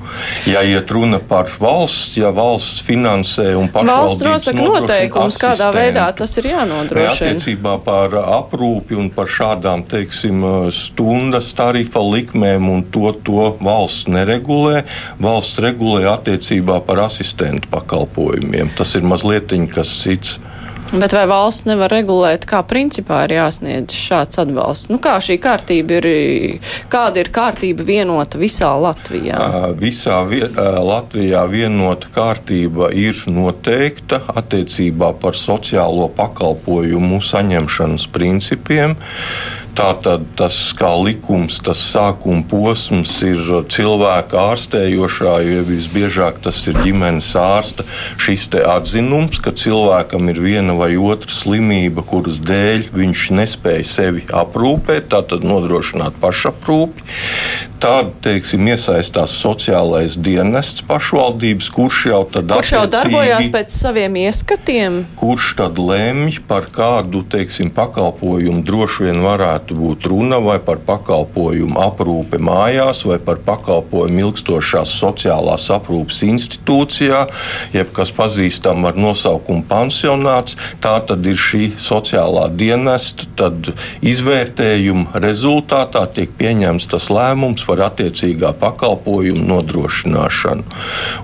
Ja iet runa par valsts, ja valsts finansē un pašvaldības valsts nosaka noteikumus, kādā veidā tas ir ir jānodrošina. Ne, attiecībā par aprūpi un par šādām teiksim, stundas tarifa likmēm un to, to valsts neregulē. Valsts regulē attiecībā par asistentu pakalpojumiem. Tas ir mazliet kas cits. Bet vai valsts nevar regulēt, kā principā ir jāsniedz šāds atbalsts? Nu, kā šī kārtība ir, kāda ir kārtība vienota visā Latvijā? Visā vi Latvijā vienota kārtība ir noteikta attiecībā par sociālo pakalpojumu saņemšanas principiem. Tātad tas kā likums, tas sākuma posms ir cilvēka ārstējošā, jo visbiežāk tas ir ģimenes ārsta. Šis atzinums, ka cilvēkam ir viena vai otra slimība, kuras dēļ viņš nespēja sevi aprūpēt, tātad nodrošināt pašaprūpi. Tad, teiksim, iesaistās sociālais dienests pašvaldības, kurš jau tad kurš jau darbojās pēc saviem ieskatiem. Kurš tad lemj par kādu, teiksim, pakalpojumu droši vien varētu būt runa vai par pakalpojumu aprūpe mājās vai par pakalpojumu ilgstošās sociālās aprūpes institūcijā, jeb kas pazīstam ar nosaukumu pansionāts. Tā tad ir šī sociālā dienesta izvērtējuma rezultātā tiek pieņemts tas lēmums par attiecīgā pakalpojuma nodrošināšanu.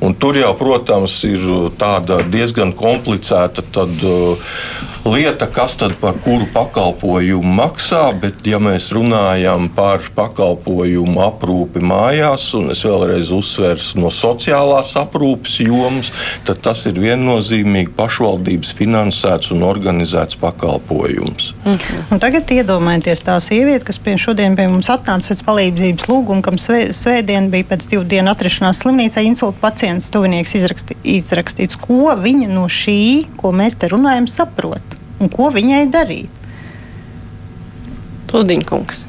Un tur jau, protams, ir tāda diezgan komplicēta tad, uh, lieta, kas tad par kuru pakalpojumu maksā, bet ja mēs runājam par pakalpojumu aprūpi mājās, un es vēlreiz uzsveru no sociālās aprūpes jomas, tad tas ir viennozīmīgi pašvaldības finansēts un organizēts pakalpojums. Mhm. Un tagad iedomājieties tā sieviete, kas pie šodien pie mums atnāca pēc palīdzības lūguma, kam svē, svētdien bija pēc divu dienu atrašanās slimnīcā insulta pacients, tuvinieks izraksti, izrakstīts, ko viņa no šī, ko mēs te runājam, saprot un ko viņai darīt. Lūdiņkungs.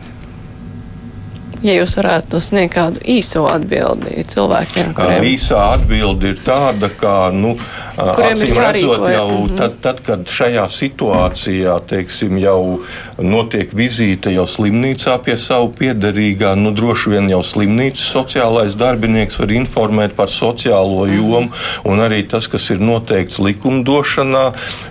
Ja jūs varētu sniegt kādu īso atbildi cilvēkiem, kuriem īsā atbilde ir tāda, ka, nu, acīm redzot, jau mhm. tad, tad, kad šajā situācijā, teiksim, jau notiek vizīte jau slimnīcā pie savu piederīgā, nu, droši vien jau slimnīcas sociālais darbinieks var informēt par sociālo mhm. jomu, un arī tas, kas ir noteikts likumdošanā,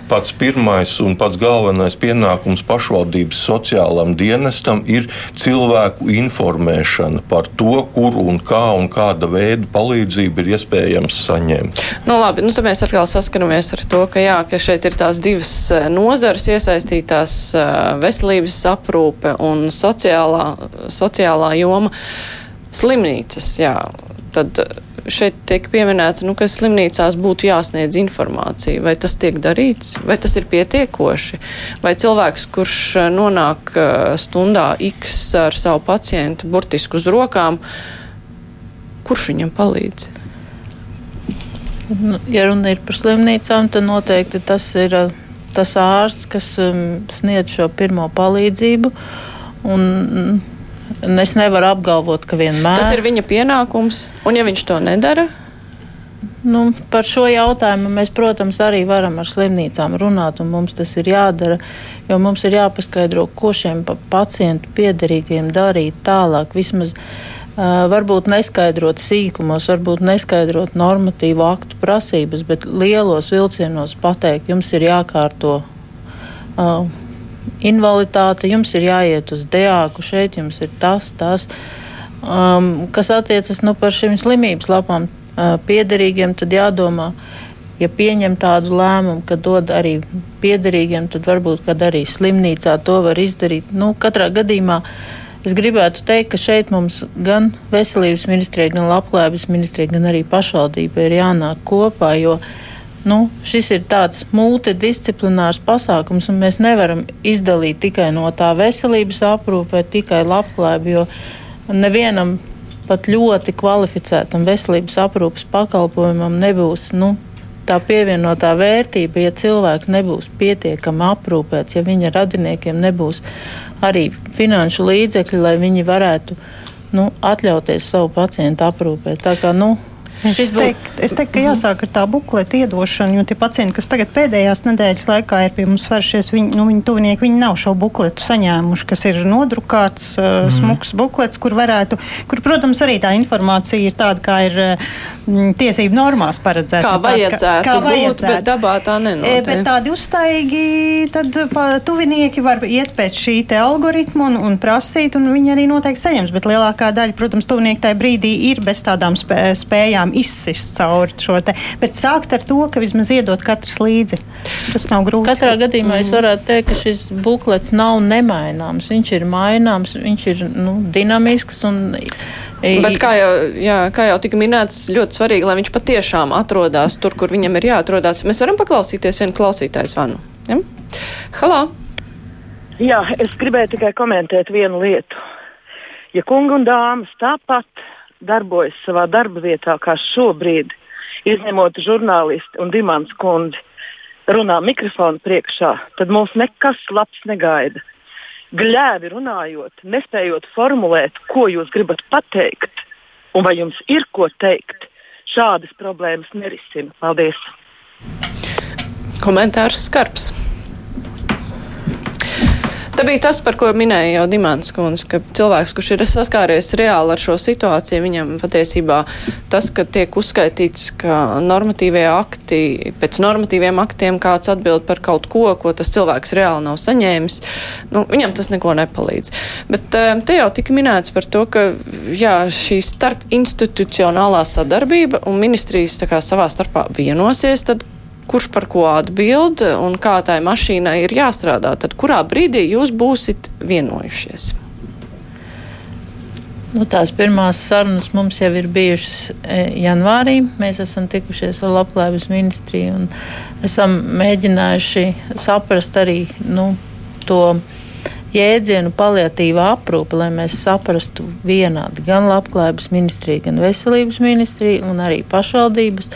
pats pirmais un pats galvenais pienākums pašvaldības sociālam dienestam ir cilvēku informēšana par to, kur un kā un kāda veida palīdzību ir iespējams saņemt. Nu, labi, nu, tad mēs atkal saskaramies ar to, ka, jā, ka šeit ir tās divas eh, nozares iesaistītās eh, veselības aprūpe un sociālā, sociālā joma slimnīcas. Jā, tad šeit tiek pieminēts, nu, ka slimnīcās būtu jāsniedz informācija. Vai tas tiek darīts, vai tas ir pietiekoši? Vai cilvēks, kurš eh, nonāk eh, stundā X ar savu pacientu burtisku uz rokām, kurš viņam palīdz? Nu, ja runa ir par slimnīcām, tad noteikti tas ir eh, tas ārsts, kas um, sniedz šo pirmo palīdzību. Un, mm, Es nevaru apgalvot, ka vienmēr. Tas ir viņa pienākums, un ja viņš to nedara, Nu, par šo jautājumu mēs, protams, arī varam ar slimnīcām runāt, un mums tas ir jādara. Jo mums ir jāpaskaidro, ko šiem pacientu piederīgiem darīt tālāk. Vismaz varbūt neskaidrot sīkumos, varbūt neskaidrot normatīvu aktu prasības, bet lielos vilcienos pateikt, jums ir jākārto. Uh, invaliditāte, jums ir jāiet uz diāku, šeit jums ir tas, tas. Um, kas attiecas nu, par šīm slimības lapām, uh, piederīgiem, tad jādomā, ja pieņem tādu lēmumu, ka dod arī piederīgiem, tad varbūt arī slimnīcā to var izdarīt. Nu, katrā gadījumā es gribētu teikt, ka šeit mums gan veselības ministrija, gan labklājības ministrija, gan arī pašvaldība ir jānāk kopā. Jo, Nu, šis ir tāds multidisciplinārs pasākums, un mēs nevaram izdalīt tikai no tā veselības aprūpē, tikai labklājību, jo nevienam pat ļoti kvalificētam veselības aprūpes pakalpojumam nebūs nu, tā pievienotā vērtība, ja cilvēks nebūs pietiekami aprūpēts, ja viņa radiniekiem nebūs arī finanšu līdzekļi, lai viņi varētu nu, atļauties savu pacientu aprūpēt. Tā kā, nu, Es teiktu, es teiktu, ka jāsāk ar tā bukleta iedošanu, jo tie pacienti, kas tagad pēdējās nedēļas laikā ir pie mums vēršies, viņi, nu, viņi tuvinieki, viņi nav šo bukletu saņēmuši, kas ir nodrukāts, mm. smuks buklets, kur varētu, kur, protams, arī tā informācija ir tāda, kā ir mm, tiesību normās paredzēta. Kā vajadzētu, kā, kā vajadzētu. būt, bet dabā tā nenotiek. E, bet tādi uztaigi, tad pa, tuvinieki var iet pēc šī te algoritma un, un prasīt, un viņi arī noteikti saņems, bet lielākā daļa, protams, tuvinieki tajā brīdī ir bez tādām spē, spējām izsist cauri šo te. Bet sākt ar to, ka vismaz iedot katrs līdzi. Tas nav grūti. Katrā gadījumā mm. es varētu teikt, ka šis buklets nav nemaināms. Viņš ir maināms, viņš ir nu, dinamisks. Un, Bet kā jau, jā, kā jau tika minēts, ļoti svarīgi, lai viņš patiešām atrodas tur, kur viņam ir jāatrodas. Mēs varam paklausīties vienu klausītāju zvanu. Ja? Halā! Jā, es gribēju tikai komentēt vienu lietu. Ja kungi un dāmas tāpat darbojas savā darba vietā, kā šobrīd, izņemot žurnālisti un dimants kundzi, runā mikrofonu priekšā, tad mums nekas labs negaida. Gļēvi runājot, nespējot formulēt, ko jūs gribat pateikt, un vai jums ir ko teikt, šādas problēmas nerisina. Paldies! Komentārs skarbs. Tā bija tas, par ko minēja jau Dimants Kundze, ka cilvēks, kurš ir saskāries reāli ar šo situāciju, viņam patiesībā tas, ka tiek uzskaitīts, ka normatīvie akti, pēc normatīviem aktiem kāds atbild par kaut ko, ko tas cilvēks reāli nav saņēmis, nu, viņam tas neko nepalīdz. Bet eh, te jau tika minēts par to, ka jā, šī starp institucionālā sadarbība un ministrijas tā kā savā starpā vienosies, tad kurš par ko atbild un kā tai mašīnai ir jāstrādā, tad kurā brīdī jūs būsit vienojušies? Nu, tās pirmās sarunas mums jau ir bijušas e, janvārī. Mēs esam tikušies ar Labklājības ministriju un esam mēģinājuši saprast arī nu, to jēdzienu paliatīvā aprūpe, lai mēs saprastu vienādi gan Labklājības ministrija, gan Veselības ministrija un arī pašvaldības.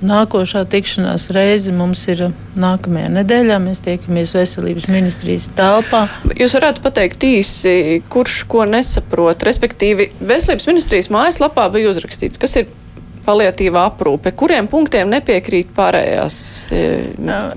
Nākošā tikšanās reize mums ir nākamajā nedēļā. Mēs tiekamies veselības ministrijas telpā. Jūs varētu pateikt īsi, kurš ko nesaprot. Respektīvi, veselības ministrijas mājaslapā bija uzrakstīts, kas ir paliatīvā aprūpe. Kuriem punktiem nepiekrīt pārējās? E,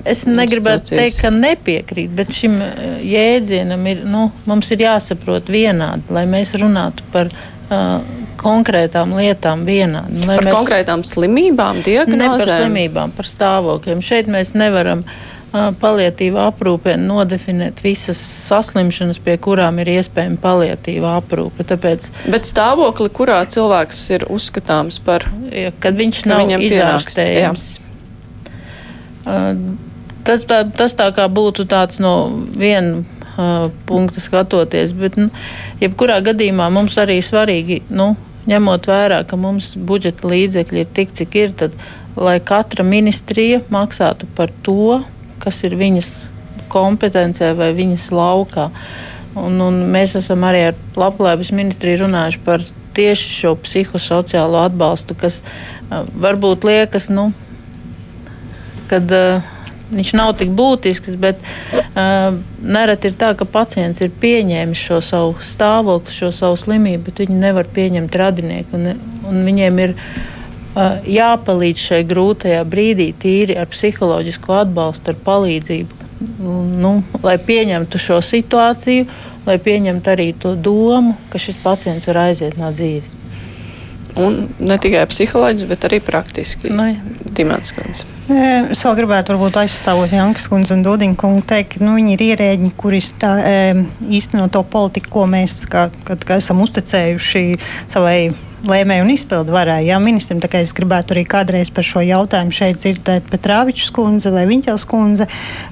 es negribētu teikt, ka nepiekrīt, bet šim e, jēdzienam ir, nu, mums ir jāsaprot vienādi, lai mēs runātu par uh, konkrētām lietām vienādi. Par mēs... konkrētām slimībām, diagnozēm? Ne par slimībām, par stāvokļiem. Šeit mēs nevaram palietīvā aprūpē nodefinēt visas saslimšanas, pie kurām ir iespējama palietīva aprūpe. Tāpēc, Bet stāvokli, kurā cilvēks ir uzskatāms par, ja, kad viņš nav izārstējams. Tas, tā, tas tā kā būtu tāds no viena uh, punkta skatoties, bet nu, jebkurā gadījumā mums arī svarīgi nu, ņemot vērā, ka mums budžeta līdzekļi ir tik, cik ir, tad lai katra ministrija maksātu par to, kas ir viņas kompetencē vai viņas laukā. Un, un mēs esam arī ar Labklājības ministriju runājuši par tieši šo psihosociālo atbalstu, kas uh, varbūt liekas, nu, kad uh, viņš nav tik būtisks, bet uh, nereti ir tā, ka pacients ir pieņēmis šo savu stāvokli, šo savu slimību, bet viņi nevar pieņemt radinieku. Un, un viņiem ir uh, jāpalīdz šai grūtajā brīdī, tīri ar psiholoģisku atbalstu, ar palīdzību, nu, lai pieņemtu šo situāciju, lai pieņemtu arī to domu, ka šis pacients var aiziet no dzīves. Un ne tikai psiholoģiski, bet arī praktiski. Nu, Dimants kundze. Es vēl gribētu, varbūt aizstāvot Jankas kundzi un Dudinu kungu, teikt, ka nu, viņi ir ierēģi, kuri tā, īsteno to politiku, ko mēs kā, kā, kā esam uzticējuši savai lēmēju un izpildu varai. Jā, ministram, tā kā es gribētu arī kādreiz par šo jautājumu šeit dzirdēt Petrāvičs kundze vai Viņķels kundze,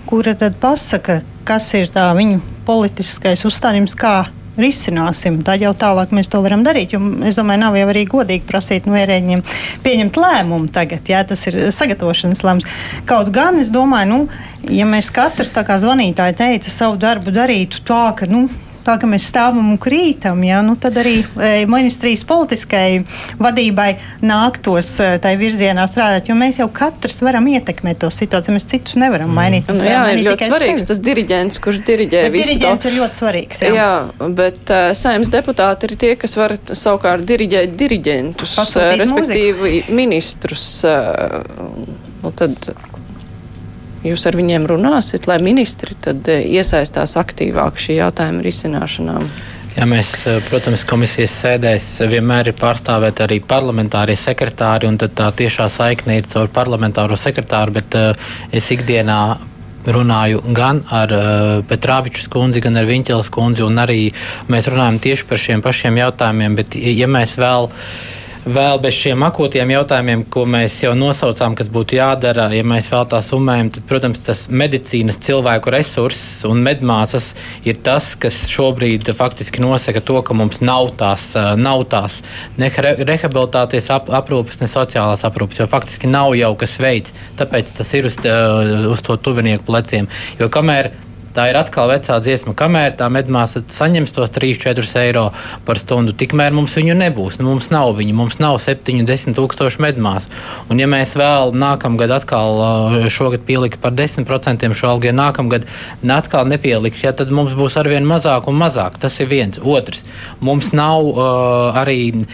kura tad pasaka, kas ir tā viņu politiskais uzstādījums, kā risināsim. Tad jau tālāk mēs to varam darīt. Es domāju, nav jau arī godīgi prasīt no ierēģiem pieņemt lēmumu tagad. Jā, tas ir sagatavošanas lēmums. Kaut gan es domāju, nu, ja mēs katrs tā kā zvanītāji teica, savu darbu darītu tā, ka. Nu, tā ka mēs stāvam un krītam, ja, nu, tad arī e, ministrijas politiskai vadībai nāktos e, tai virzienā strādāt, jo mēs jau katrs varam ietekmēt to situāciju, mēs citus nevaram mainīt. Mm. Nu, jā, ir ļoti svarīgs sevi. tas diriģents, kurš diriģē bet visu diriģents to. ir ļoti svarīgs. Jā, jā bet uh, saimnes deputāti ir tie, kas var savukārt diriģēt diriģentus, uh, respektīvi mūziku. ministrus. Uh, nu, tad, Jūs ar viņiem runāsiet, lai ministri tad eh, iesaistās aktīvāk šī jautājuma risināšanā. Jā, mēs, eh, protams, komisijas sēdēs vienmēr ir pārstāvēti arī parlamentārie sekretāri, un tā tiešā saikne ir caur parlamentāro sekretāru, bet uh, es ikdienā runāju gan ar uh, Petrāviču kundzi, gan ar Viņķelas kundzi, un arī mēs runājam tieši par šiem pašiem jautājumiem, bet ja mēs vēl vēl bez šiem akūtiem jautājumiem, ko mēs jau nosaucām, kas būtu jādara, ja mēs vēl tā summējam, tad, protams, tas medicīnas cilvēku resurss un medmāsas ir tas, kas šobrīd faktiski nosaka to, ka mums nav tās, nav tās ne rehabilitācijas ap, aprūpes, ne sociālās aprūpes, jo faktiski nav jau kas veids. Tāpēc tas ir uz, uz to tuvinieku pleciem. Jo kamēr Tā ir atkal vecā dziesma, kamēr tā medmāsa saņems tos 3-4 eiro par stundu, tikmēr mums viņu nebūs. Nu, mums nav viņu, mums nav 7-10 tūkstoši medmāsu. Un ja mēs vēl nākamgad atkal šogad pielika par 10% šo algu, ja nākamgad atkal nepieliks, ja, tad mums būs arvien mazāk un mazāk. Tas ir viens. Otrs, mums nav uh, arī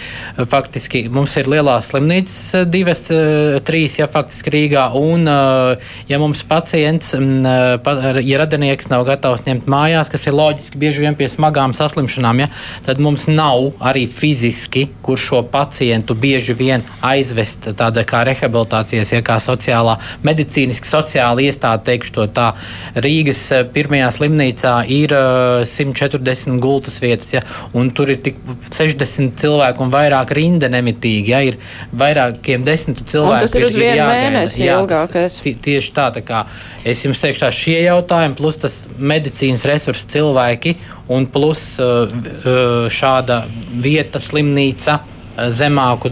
faktiski, mums ir lielās slimnīcas divas, uh, trīs, ja faktiski Rīgā, un uh, ja mums pacients, uh, pa, ja radinieks pacients nav gatavs ņemt mājās, kas ir loģiski bieži vien pie smagām saslimšanām, ja, tad mums nav arī fiziski, kur šo pacientu bieži vien aizvest tādā kā rehabilitācijas, ja kā sociālā, medicīniski sociāla iestāde, teikšu to tā. Rīgas eh, pirmajā slimnīcā ir uh, eh, 140 gultas vietas, ja, un tur ir tik 60 cilvēku un vairāk rinda nemitīgi, ja, ir vairākiem desmitu cilvēku. Un tas ir uz vienu mēnesi ilgākais. Tieši tā, tā kā es jums teikšu tā, šie jautājumi, plus tas medicīnas resursi cilvēki un plus uh, uh, šāda vieta, slimnīca uh, zemāku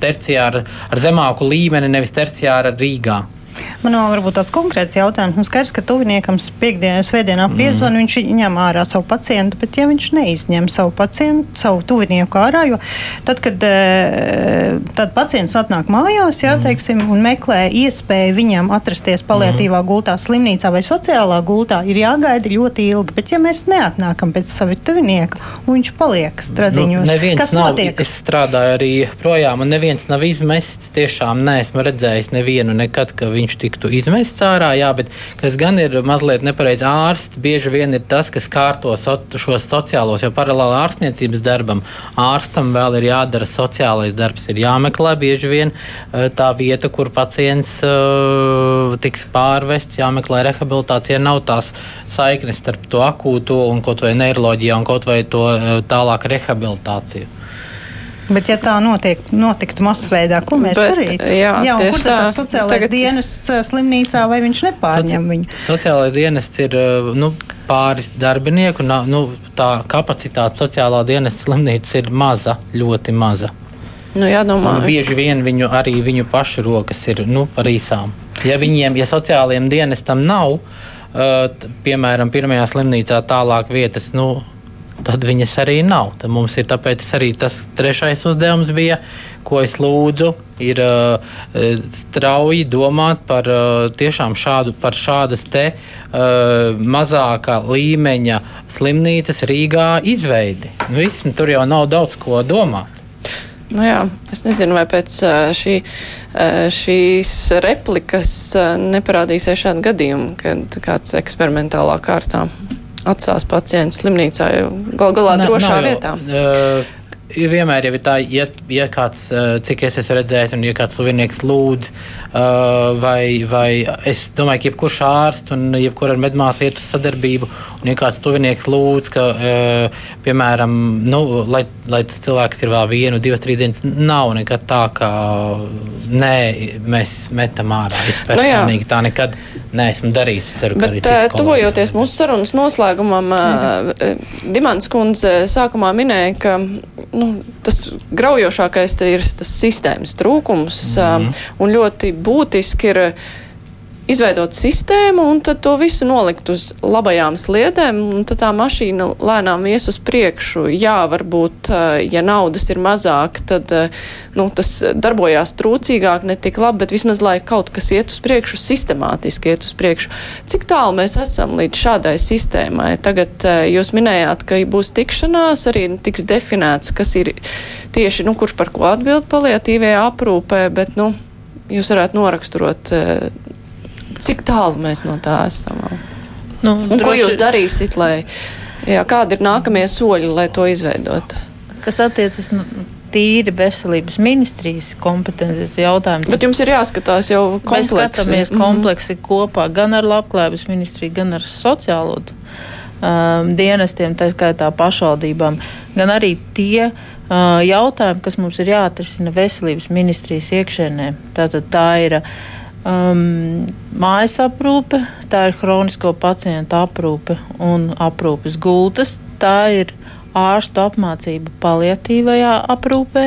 terciāru, ar zemāku līmeni, nevis terciāru Rīgā. Man nav varbūt tāds konkrēts jautājums. Nu, skaidrs, ka tuviniekam piekdienā, svētdienā mm. piezvan, mm. viņš ņem ārā savu pacientu, bet ja viņš neizņem savu pacientu, savu tuvinieku ārā, jo tad, kad e, tad pacients atnāk mājās, jā, mm. teiksim, un meklē iespēju viņam atrasties paliatīvā mm. gultā, slimnīcā vai sociālā gultā, ir jāgaida ļoti ilgi. Bet ja mēs neatnākam pēc sava tuvinieka, un viņš paliek stradiņos, nu, kas nav, notiek? Es strādāju arī projām, un neviens nav izmests. Tiešām neesmu redzējis nevienu nekad, ka viņš tiktu izmests ārā, jā, bet kas gan ir mazliet nepareizi ārsts, bieži vien ir tas, kas kārto so, šos sociālos, jo paralēli ārstniecības darbam ārstam vēl ir jādara sociālais darbs, ir jāmeklē bieži vien eh, tā vieta, kur pacients uh, tiks pārvests, jāmeklē rehabilitācija, nav tās saiknes starp to akūto un kaut vai neiroloģijā un kaut vai to uh, tālāk rehabilitāciju. Bet, ja tā notiek, notiktu masveidā, ko mēs Bet, darītu? Jā, jā kur tad tas sociālais Tagad... dienests slimnīcā vai viņš nepārņem Soci... viņu? Sociālais dienests ir nu, pāris darbinieku, nu, tā kapacitāte sociālā dienesta slimnīcas ir maza, ļoti maza. Nu, jādomā. Un bieži vien viņu arī viņu pašu rokas ir nu, par īsām. Ja viņiem, ja sociālajiem dienestam nav, uh, piemēram, pirmajā slimnīcā tālāk vietas, nu, tad viņas arī nav. Tad mums ir tāpēc arī tas trešais uzdevums bija, ko es lūdzu, ir uh, strauji domāt par uh, tiešām šādu, par šādas te uh, mazākā līmeņa slimnīcas Rīgā izveidi. Nu, viss, nu, tur jau nav daudz ko domāt. Nu jā, es nezinu, vai pēc šī, šīs replikas neparādīsies šādi gadījumi, kad kāds eksperimentālā kārtā atstās pacients slimnīcā, jau gal galā ne, drošā nav, vietā. Uh, vienmēr jau ir tā, ja, ja kāds, cik es esmu redzējis, un ja kāds tuvinieks lūdz, vai, vai es domāju, ka jebkurš ārsts un jebkura medmāsa iet uz sadarbību, un ja kāds tuvinieks lūdz, ka, piemēram, nu, lai, lai tas cilvēks ir vēl vienu, divas, trīs dienas, nav nekad tā, ka nē, mēs metam ārā. Es nu personīgi nu tā nekad neesmu darījis. Ceru, Bet, tuvojoties mūsu sarunas noslēgumam, mhm. Dimants kundze sākumā minēja, ka nu, tas graujošākais ir tas sistēmas trūkums. Mm -hmm. Un ļoti būtiski ir izveidot sistēmu un tad to visu nolikt uz labajām sliedēm, un tad tā mašīna lēnām ies uz priekšu. Jā, varbūt, ja naudas ir mazāk, tad nu, tas darbojās trūcīgāk, ne tik labi, bet vismaz lai kaut kas iet uz priekšu, sistemātiski iet uz priekšu. Cik tālu mēs esam līdz šādai sistēmai? Tagad jūs minējāt, ka būs tikšanās, arī tiks definēts, kas ir tieši, nu, kurš par ko atbild paliatīvajā aprūpē, bet, nu, jūs varētu noraksturot Cik tālu mēs no tā esam? Nu, Un droši... ko jūs darīsiet, lai, jā, kādi ir nākamie soļi, lai to izveidotu? Kas attiecas nu, tīri veselības ministrijas kompetences jautājumu. Bet jums ir jāskatās jau kompleksi. Mēs skatāmies mhm. kompleksi mm -hmm. kopā gan ar labklājības ministriju, gan ar sociālo um, dienestiem, tā skaitā pašvaldībām, gan arī tie uh, jautājumi, kas mums ir jāatrisina veselības ministrijas iekšēnē. Tātad tā ir uh, um, mājas aprūpe, tā ir chronisko pacientu aprūpe un aprūpes gultas. Tā ir ārstu apmācība paliatīvajā aprūpē,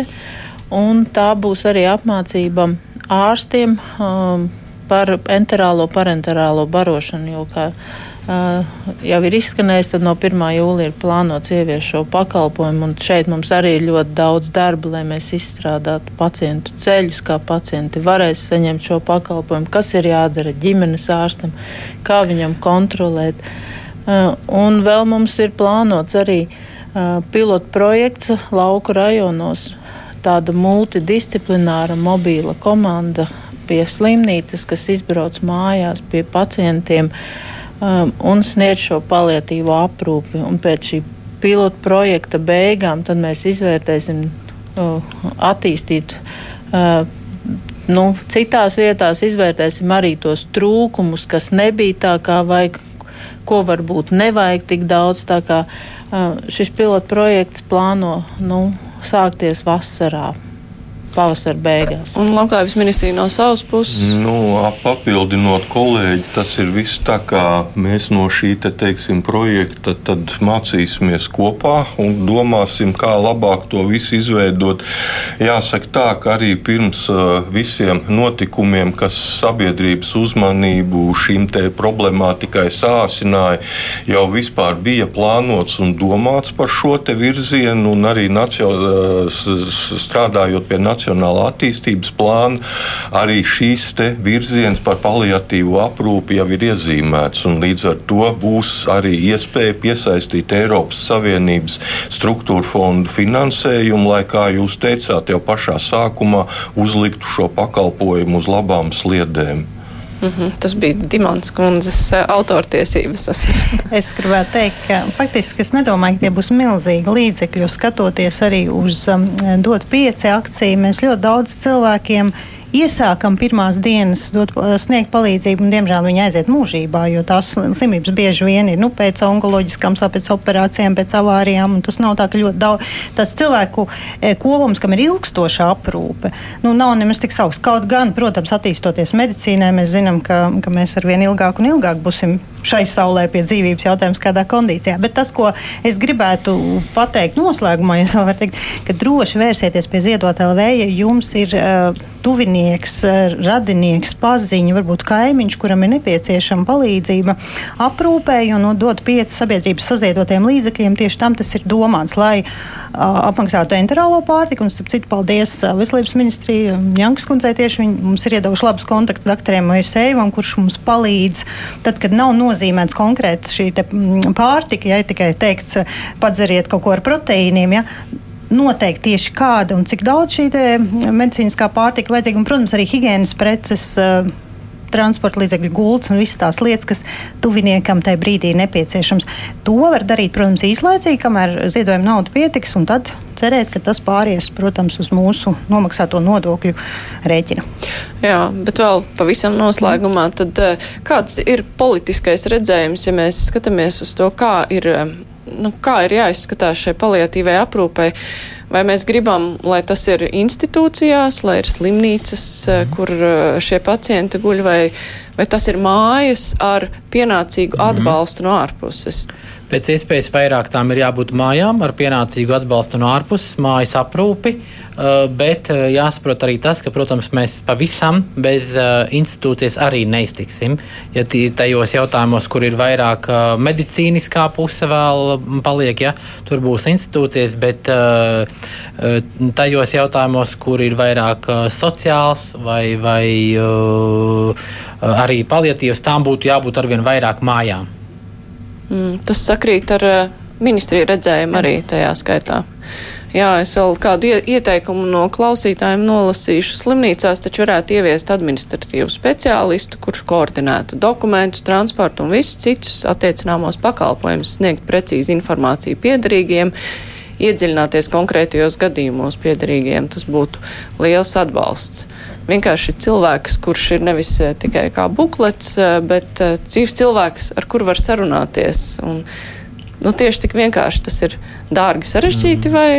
un tā būs arī apmācība ārstiem um, par enterālo, parenterālo barošanu. Jo, kā jau ir izskanējis, tad no 1. jūlija ir plānots ieviest šo pakalpojumu. Šeit mums arī ir ļoti daudz darba, lai mēs izstrādātu pacientu ceļus, kā pacienti varēs saņemt šo pakalpojumu, kas ir jādara ģimenes ārstam, kā viņam kontrolēt. Uh, un vēl mums ir plānots arī uh, pilotu projekts lauku rajonos, tāda multidisciplināra mobīla komanda pie slimnīcas, kas izbrauc mājās pie pacientiem. Uh, um, un sniedz šo paliatīvo aprūpi. Un pēc šī pilota projekta beigām mēs izvērtēsim, uh, attīstīt. Uh, nu, citās vietās izvērtēsim arī tos trūkumus, kas nebija tā, kā vajag, ko varbūt nevajag tik daudz. Kā, uh, šis pilota projekts plāno nu, sākties vasarā pavasara beigās. Un labklājības ministrija no savas puses? Nu, papildinot kolēģi, tas ir viss tā, kā mēs no šī te, teiksim, projekta mācīsimies kopā un domāsim, kā labāk to visu izveidot. Jāsaka tā, ka arī pirms uh, visiem notikumiem, kas sabiedrības uzmanību šīm problemātikai sāsināja, jau vispār bija plānots un domāts par šo virzienu, un arī nacio, uh, strādājot pie nacionālajiem nacionālā attīstības plāna, arī šīs virziens par paliatīvu aprūpi jau ir iezīmēts. Līdz ar to būs arī iespēja piesaistīt Eiropas Savienības struktūra fondu finansējumu, lai, kā jūs teicāt, jau pašā sākumā uzliktu šo pakalpojumu uz labām sliedēm. Mm -hmm. Tas bija Dimants kundzes eh, autortiesības. es gribētu teikt, ka faktiski es nedomāju, ka tie būs milzīgi līdzekļi. Skatoties arī uz um, dot pieci akciju, mēs ļoti daudz cilvēkiem iesākam pirmās dienas dot, sniegt palīdzību, un diemžēl viņi aiziet mūžībā, jo tās slimības bieži vien ir nu, pēc onkoloģiskām, pēc operācijām, pēc avārijām. Tas nav tā, ka ļoti daudz tas cilvēku e, kopums, kam ir ilgstoša aprūpe, nu, nav nemaz tik augsts. Kaut gan, protams, attīstoties medicīnai, mēs zinām, ka, ka mēs ar vien ilgāk un ilgāk būsim šai saulē pie dzīvības jautājums, kādā kondīcijā. Bet tas, ko es gribētu pateikt noslēgumā, ja vēl var teikt, ka droši vērsieties pie Ziedot LV, ja jums ir uh, tuvinieks, uh, radinieks, paziņa, varbūt kaimiņš, kuram ir nepieciešama palīdzība aprūpē, jo nu, dot pieci sabiedrības saziedotiem līdzekļiem, tieši tam tas ir domāts, lai uh, apmaksātu enterālo pārtiku. Un, starp citu, paldies uh, Veselības ministrijai Jankas kundzei tieši viņi mums ir iedavuši labus kontaktus doktoriem Moiseivam, kurš mums palīdz tad, kad nav no nozīmēts konkrēts šī mm, pārtika, ja tikai teikts, padzeriet kaut ko ar proteīniem. Ja, noteikti tieši kāda un cik daudz šī medicīniskā pārtika vajadzīga. Un, protams, arī higiēnas preces. Transporta līdzekļu gultas un visas tās lietas, kas tuviniekam tajā brīdī ir nepieciešams. To var darīt, protams, īslaicīgi, kamēr ziedojuma nauda pietiks, un tad cerēt, ka tas pāries, protams, uz mūsu nomaksāto nodokļu rēķina. Jā, bet vēl pavisam noslēgumā, tad eh, kāds ir politiskais redzējums, ja mēs skatāmies uz to, kā ir nu, kā ir jāizskatās šai paliatīvai aprūpei. Vai mēs gribam, lai tas ir institūcijās, lai ir slimnīcas, eh, kur eh, šie pacienti guļ, vai, vai tas ir mājas ar pienācīgu mhm. atbalstu no ārpuses? Pēc iespējas vairāk tām ir jābūt mājām ar pienācīgu atbalstu no ārpuses, mājas aprūpi, uh, bet uh, jāsaprot arī tas, ka, protams, mēs pavisam bez uh, institūcijas arī neiztiksim. Ja tajos jautājumos, kur ir vairāk medicīniskā puse vēl paliek, ja, tur būs institūcijas, bet tajos jautājumos, kur ir vairāk sociāls vai, vai arī paliatīvs, tām būtu jābūt arvien vairāk mājām. Mm, tas sakrīt ar uh, ministriju redzējumu arī tajā skaitā. Jā, es vēl kādu ieteikumu no klausītājiem nolasīšu. Slimnīcās taču varētu ieviest administratīvu speciālistu, kurš koordinētu dokumentus, transportu un visus citus attiecināmos pakalpojumus, sniegt precīzi informāciju piedarīgiem, iedziļināties konkrētajos gadījumos piedarīgiem. Tas būtu liels atbalsts vienkārši cilvēks, kurš ir nevis eh, tikai kā buklets, eh, bet eh, dzīves cilvēks, ar kuru var sarunāties. Un, nu, tieši tik vienkārši tas ir dārgi sarežģīti mm. vai?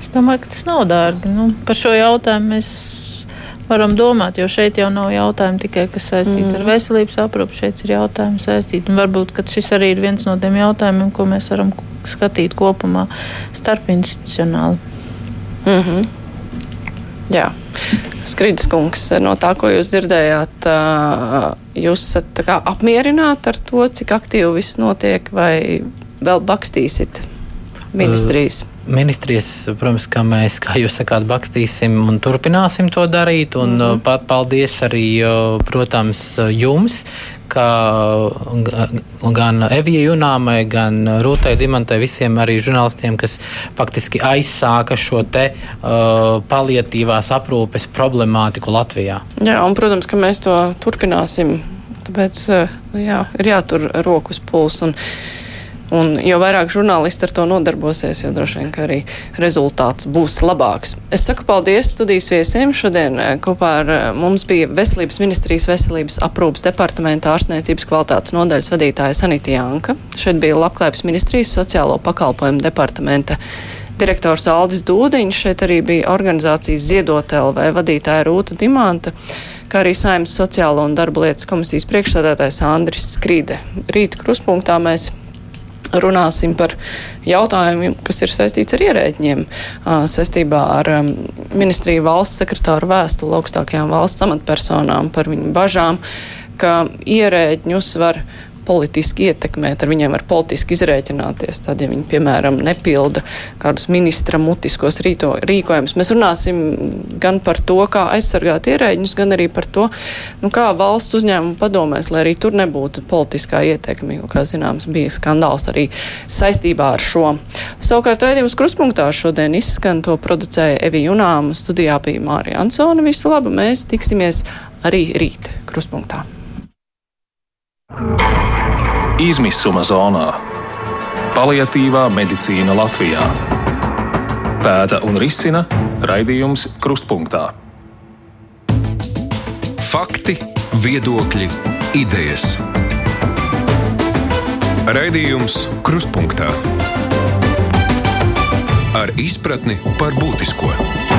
Es domāju, ka tas nav dārgi. Nu, par šo jautājumu mēs varam domāt, jo šeit jau nav jautājumu tikai kas saistīti mm. ar veselības aprūpi. Šeit ir jautājumi saistīti. Un varbūt šis arī ir viens no tiem jautājumiem, ko mēs varam skatīt kopumā starpinstitucionāli. Mm -hmm. Jā. Skrīdis kungs, no tā, ko jūs dzirdējāt, jūs esat apmierināti ar to, cik aktīvi viss notiek, vai vēl bakstīsit ministrijas? Uh. Ministrijas, protams, ka mēs, kā jūs sakāt, bakstīsim un turpināsim to darīt. Un mm -hmm. paldies arī, protams, jums, ka gan Evijai Junāmai, gan Rūtai Dimantai, visiem arī žurnālistiem, kas faktiski aizsāka šo te uh, palietīvās aprūpes problemātiku Latvijā. Jā, un, protams, ka mēs to turpināsim. Tāpēc jā, ir jātur rokas pulss. Un jo vairāk žurnālisti ar to nodarbosies, jo droši vien arī rezultāts būs labāks. Es saku paldies studijas viesiem. Šodien eh, kopā ar eh, mums bija Veselības ministrijas veselības aprūpas departamenta ārstniecības kvalitātes nodaļas vadītāja Sanita Janka. Šeit bija Labklājības ministrijas sociālo pakalpojumu departamenta direktors Aldis Dūdiņš. Šeit arī bija organizācijas Ziedot LV vadītāja Rūta Dimanta kā arī Saimnes sociālo un darba lietas komisijas priekšsādātājs Andris Skrīde. Rīta kruspunktā mēs runāsim par jautājumiem, kas ir saistīts ar ierēģiem, saistībā ar ministriju valsts sekretāru vēstuli augstākajām valsts amatpersonām par viņu bažām, ka ierēģņus var politiski ietekmēt, ar viņiem var politiski izrēķināties. Tad, ja viņi, piemēram, nepilda kādus ministra mutiskos rīto, rīkojumus, mēs runāsim gan par to, kā aizsargāt ierēģņus, gan arī par to, nu, kā valsts uzņēmumu padomēs, lai arī tur nebūtu politiskā ietekme, jo, kā zināms, bija skandāls arī saistībā ar šo. Savukārt, raidījums kruspunktā šodien izskan to producēja Evi Junāma, studijā bija Mārija Ansona. Visu labu, mēs tiksimies arī rīt kruspunktā. Izmisuma zonā - paliatīvā medicīna Latvijā. Pēta un risina raidījums Krustpunktā. Fakti, viedokļi, idejas. Raidījums Krustpunktā ar izpratni par būtisko.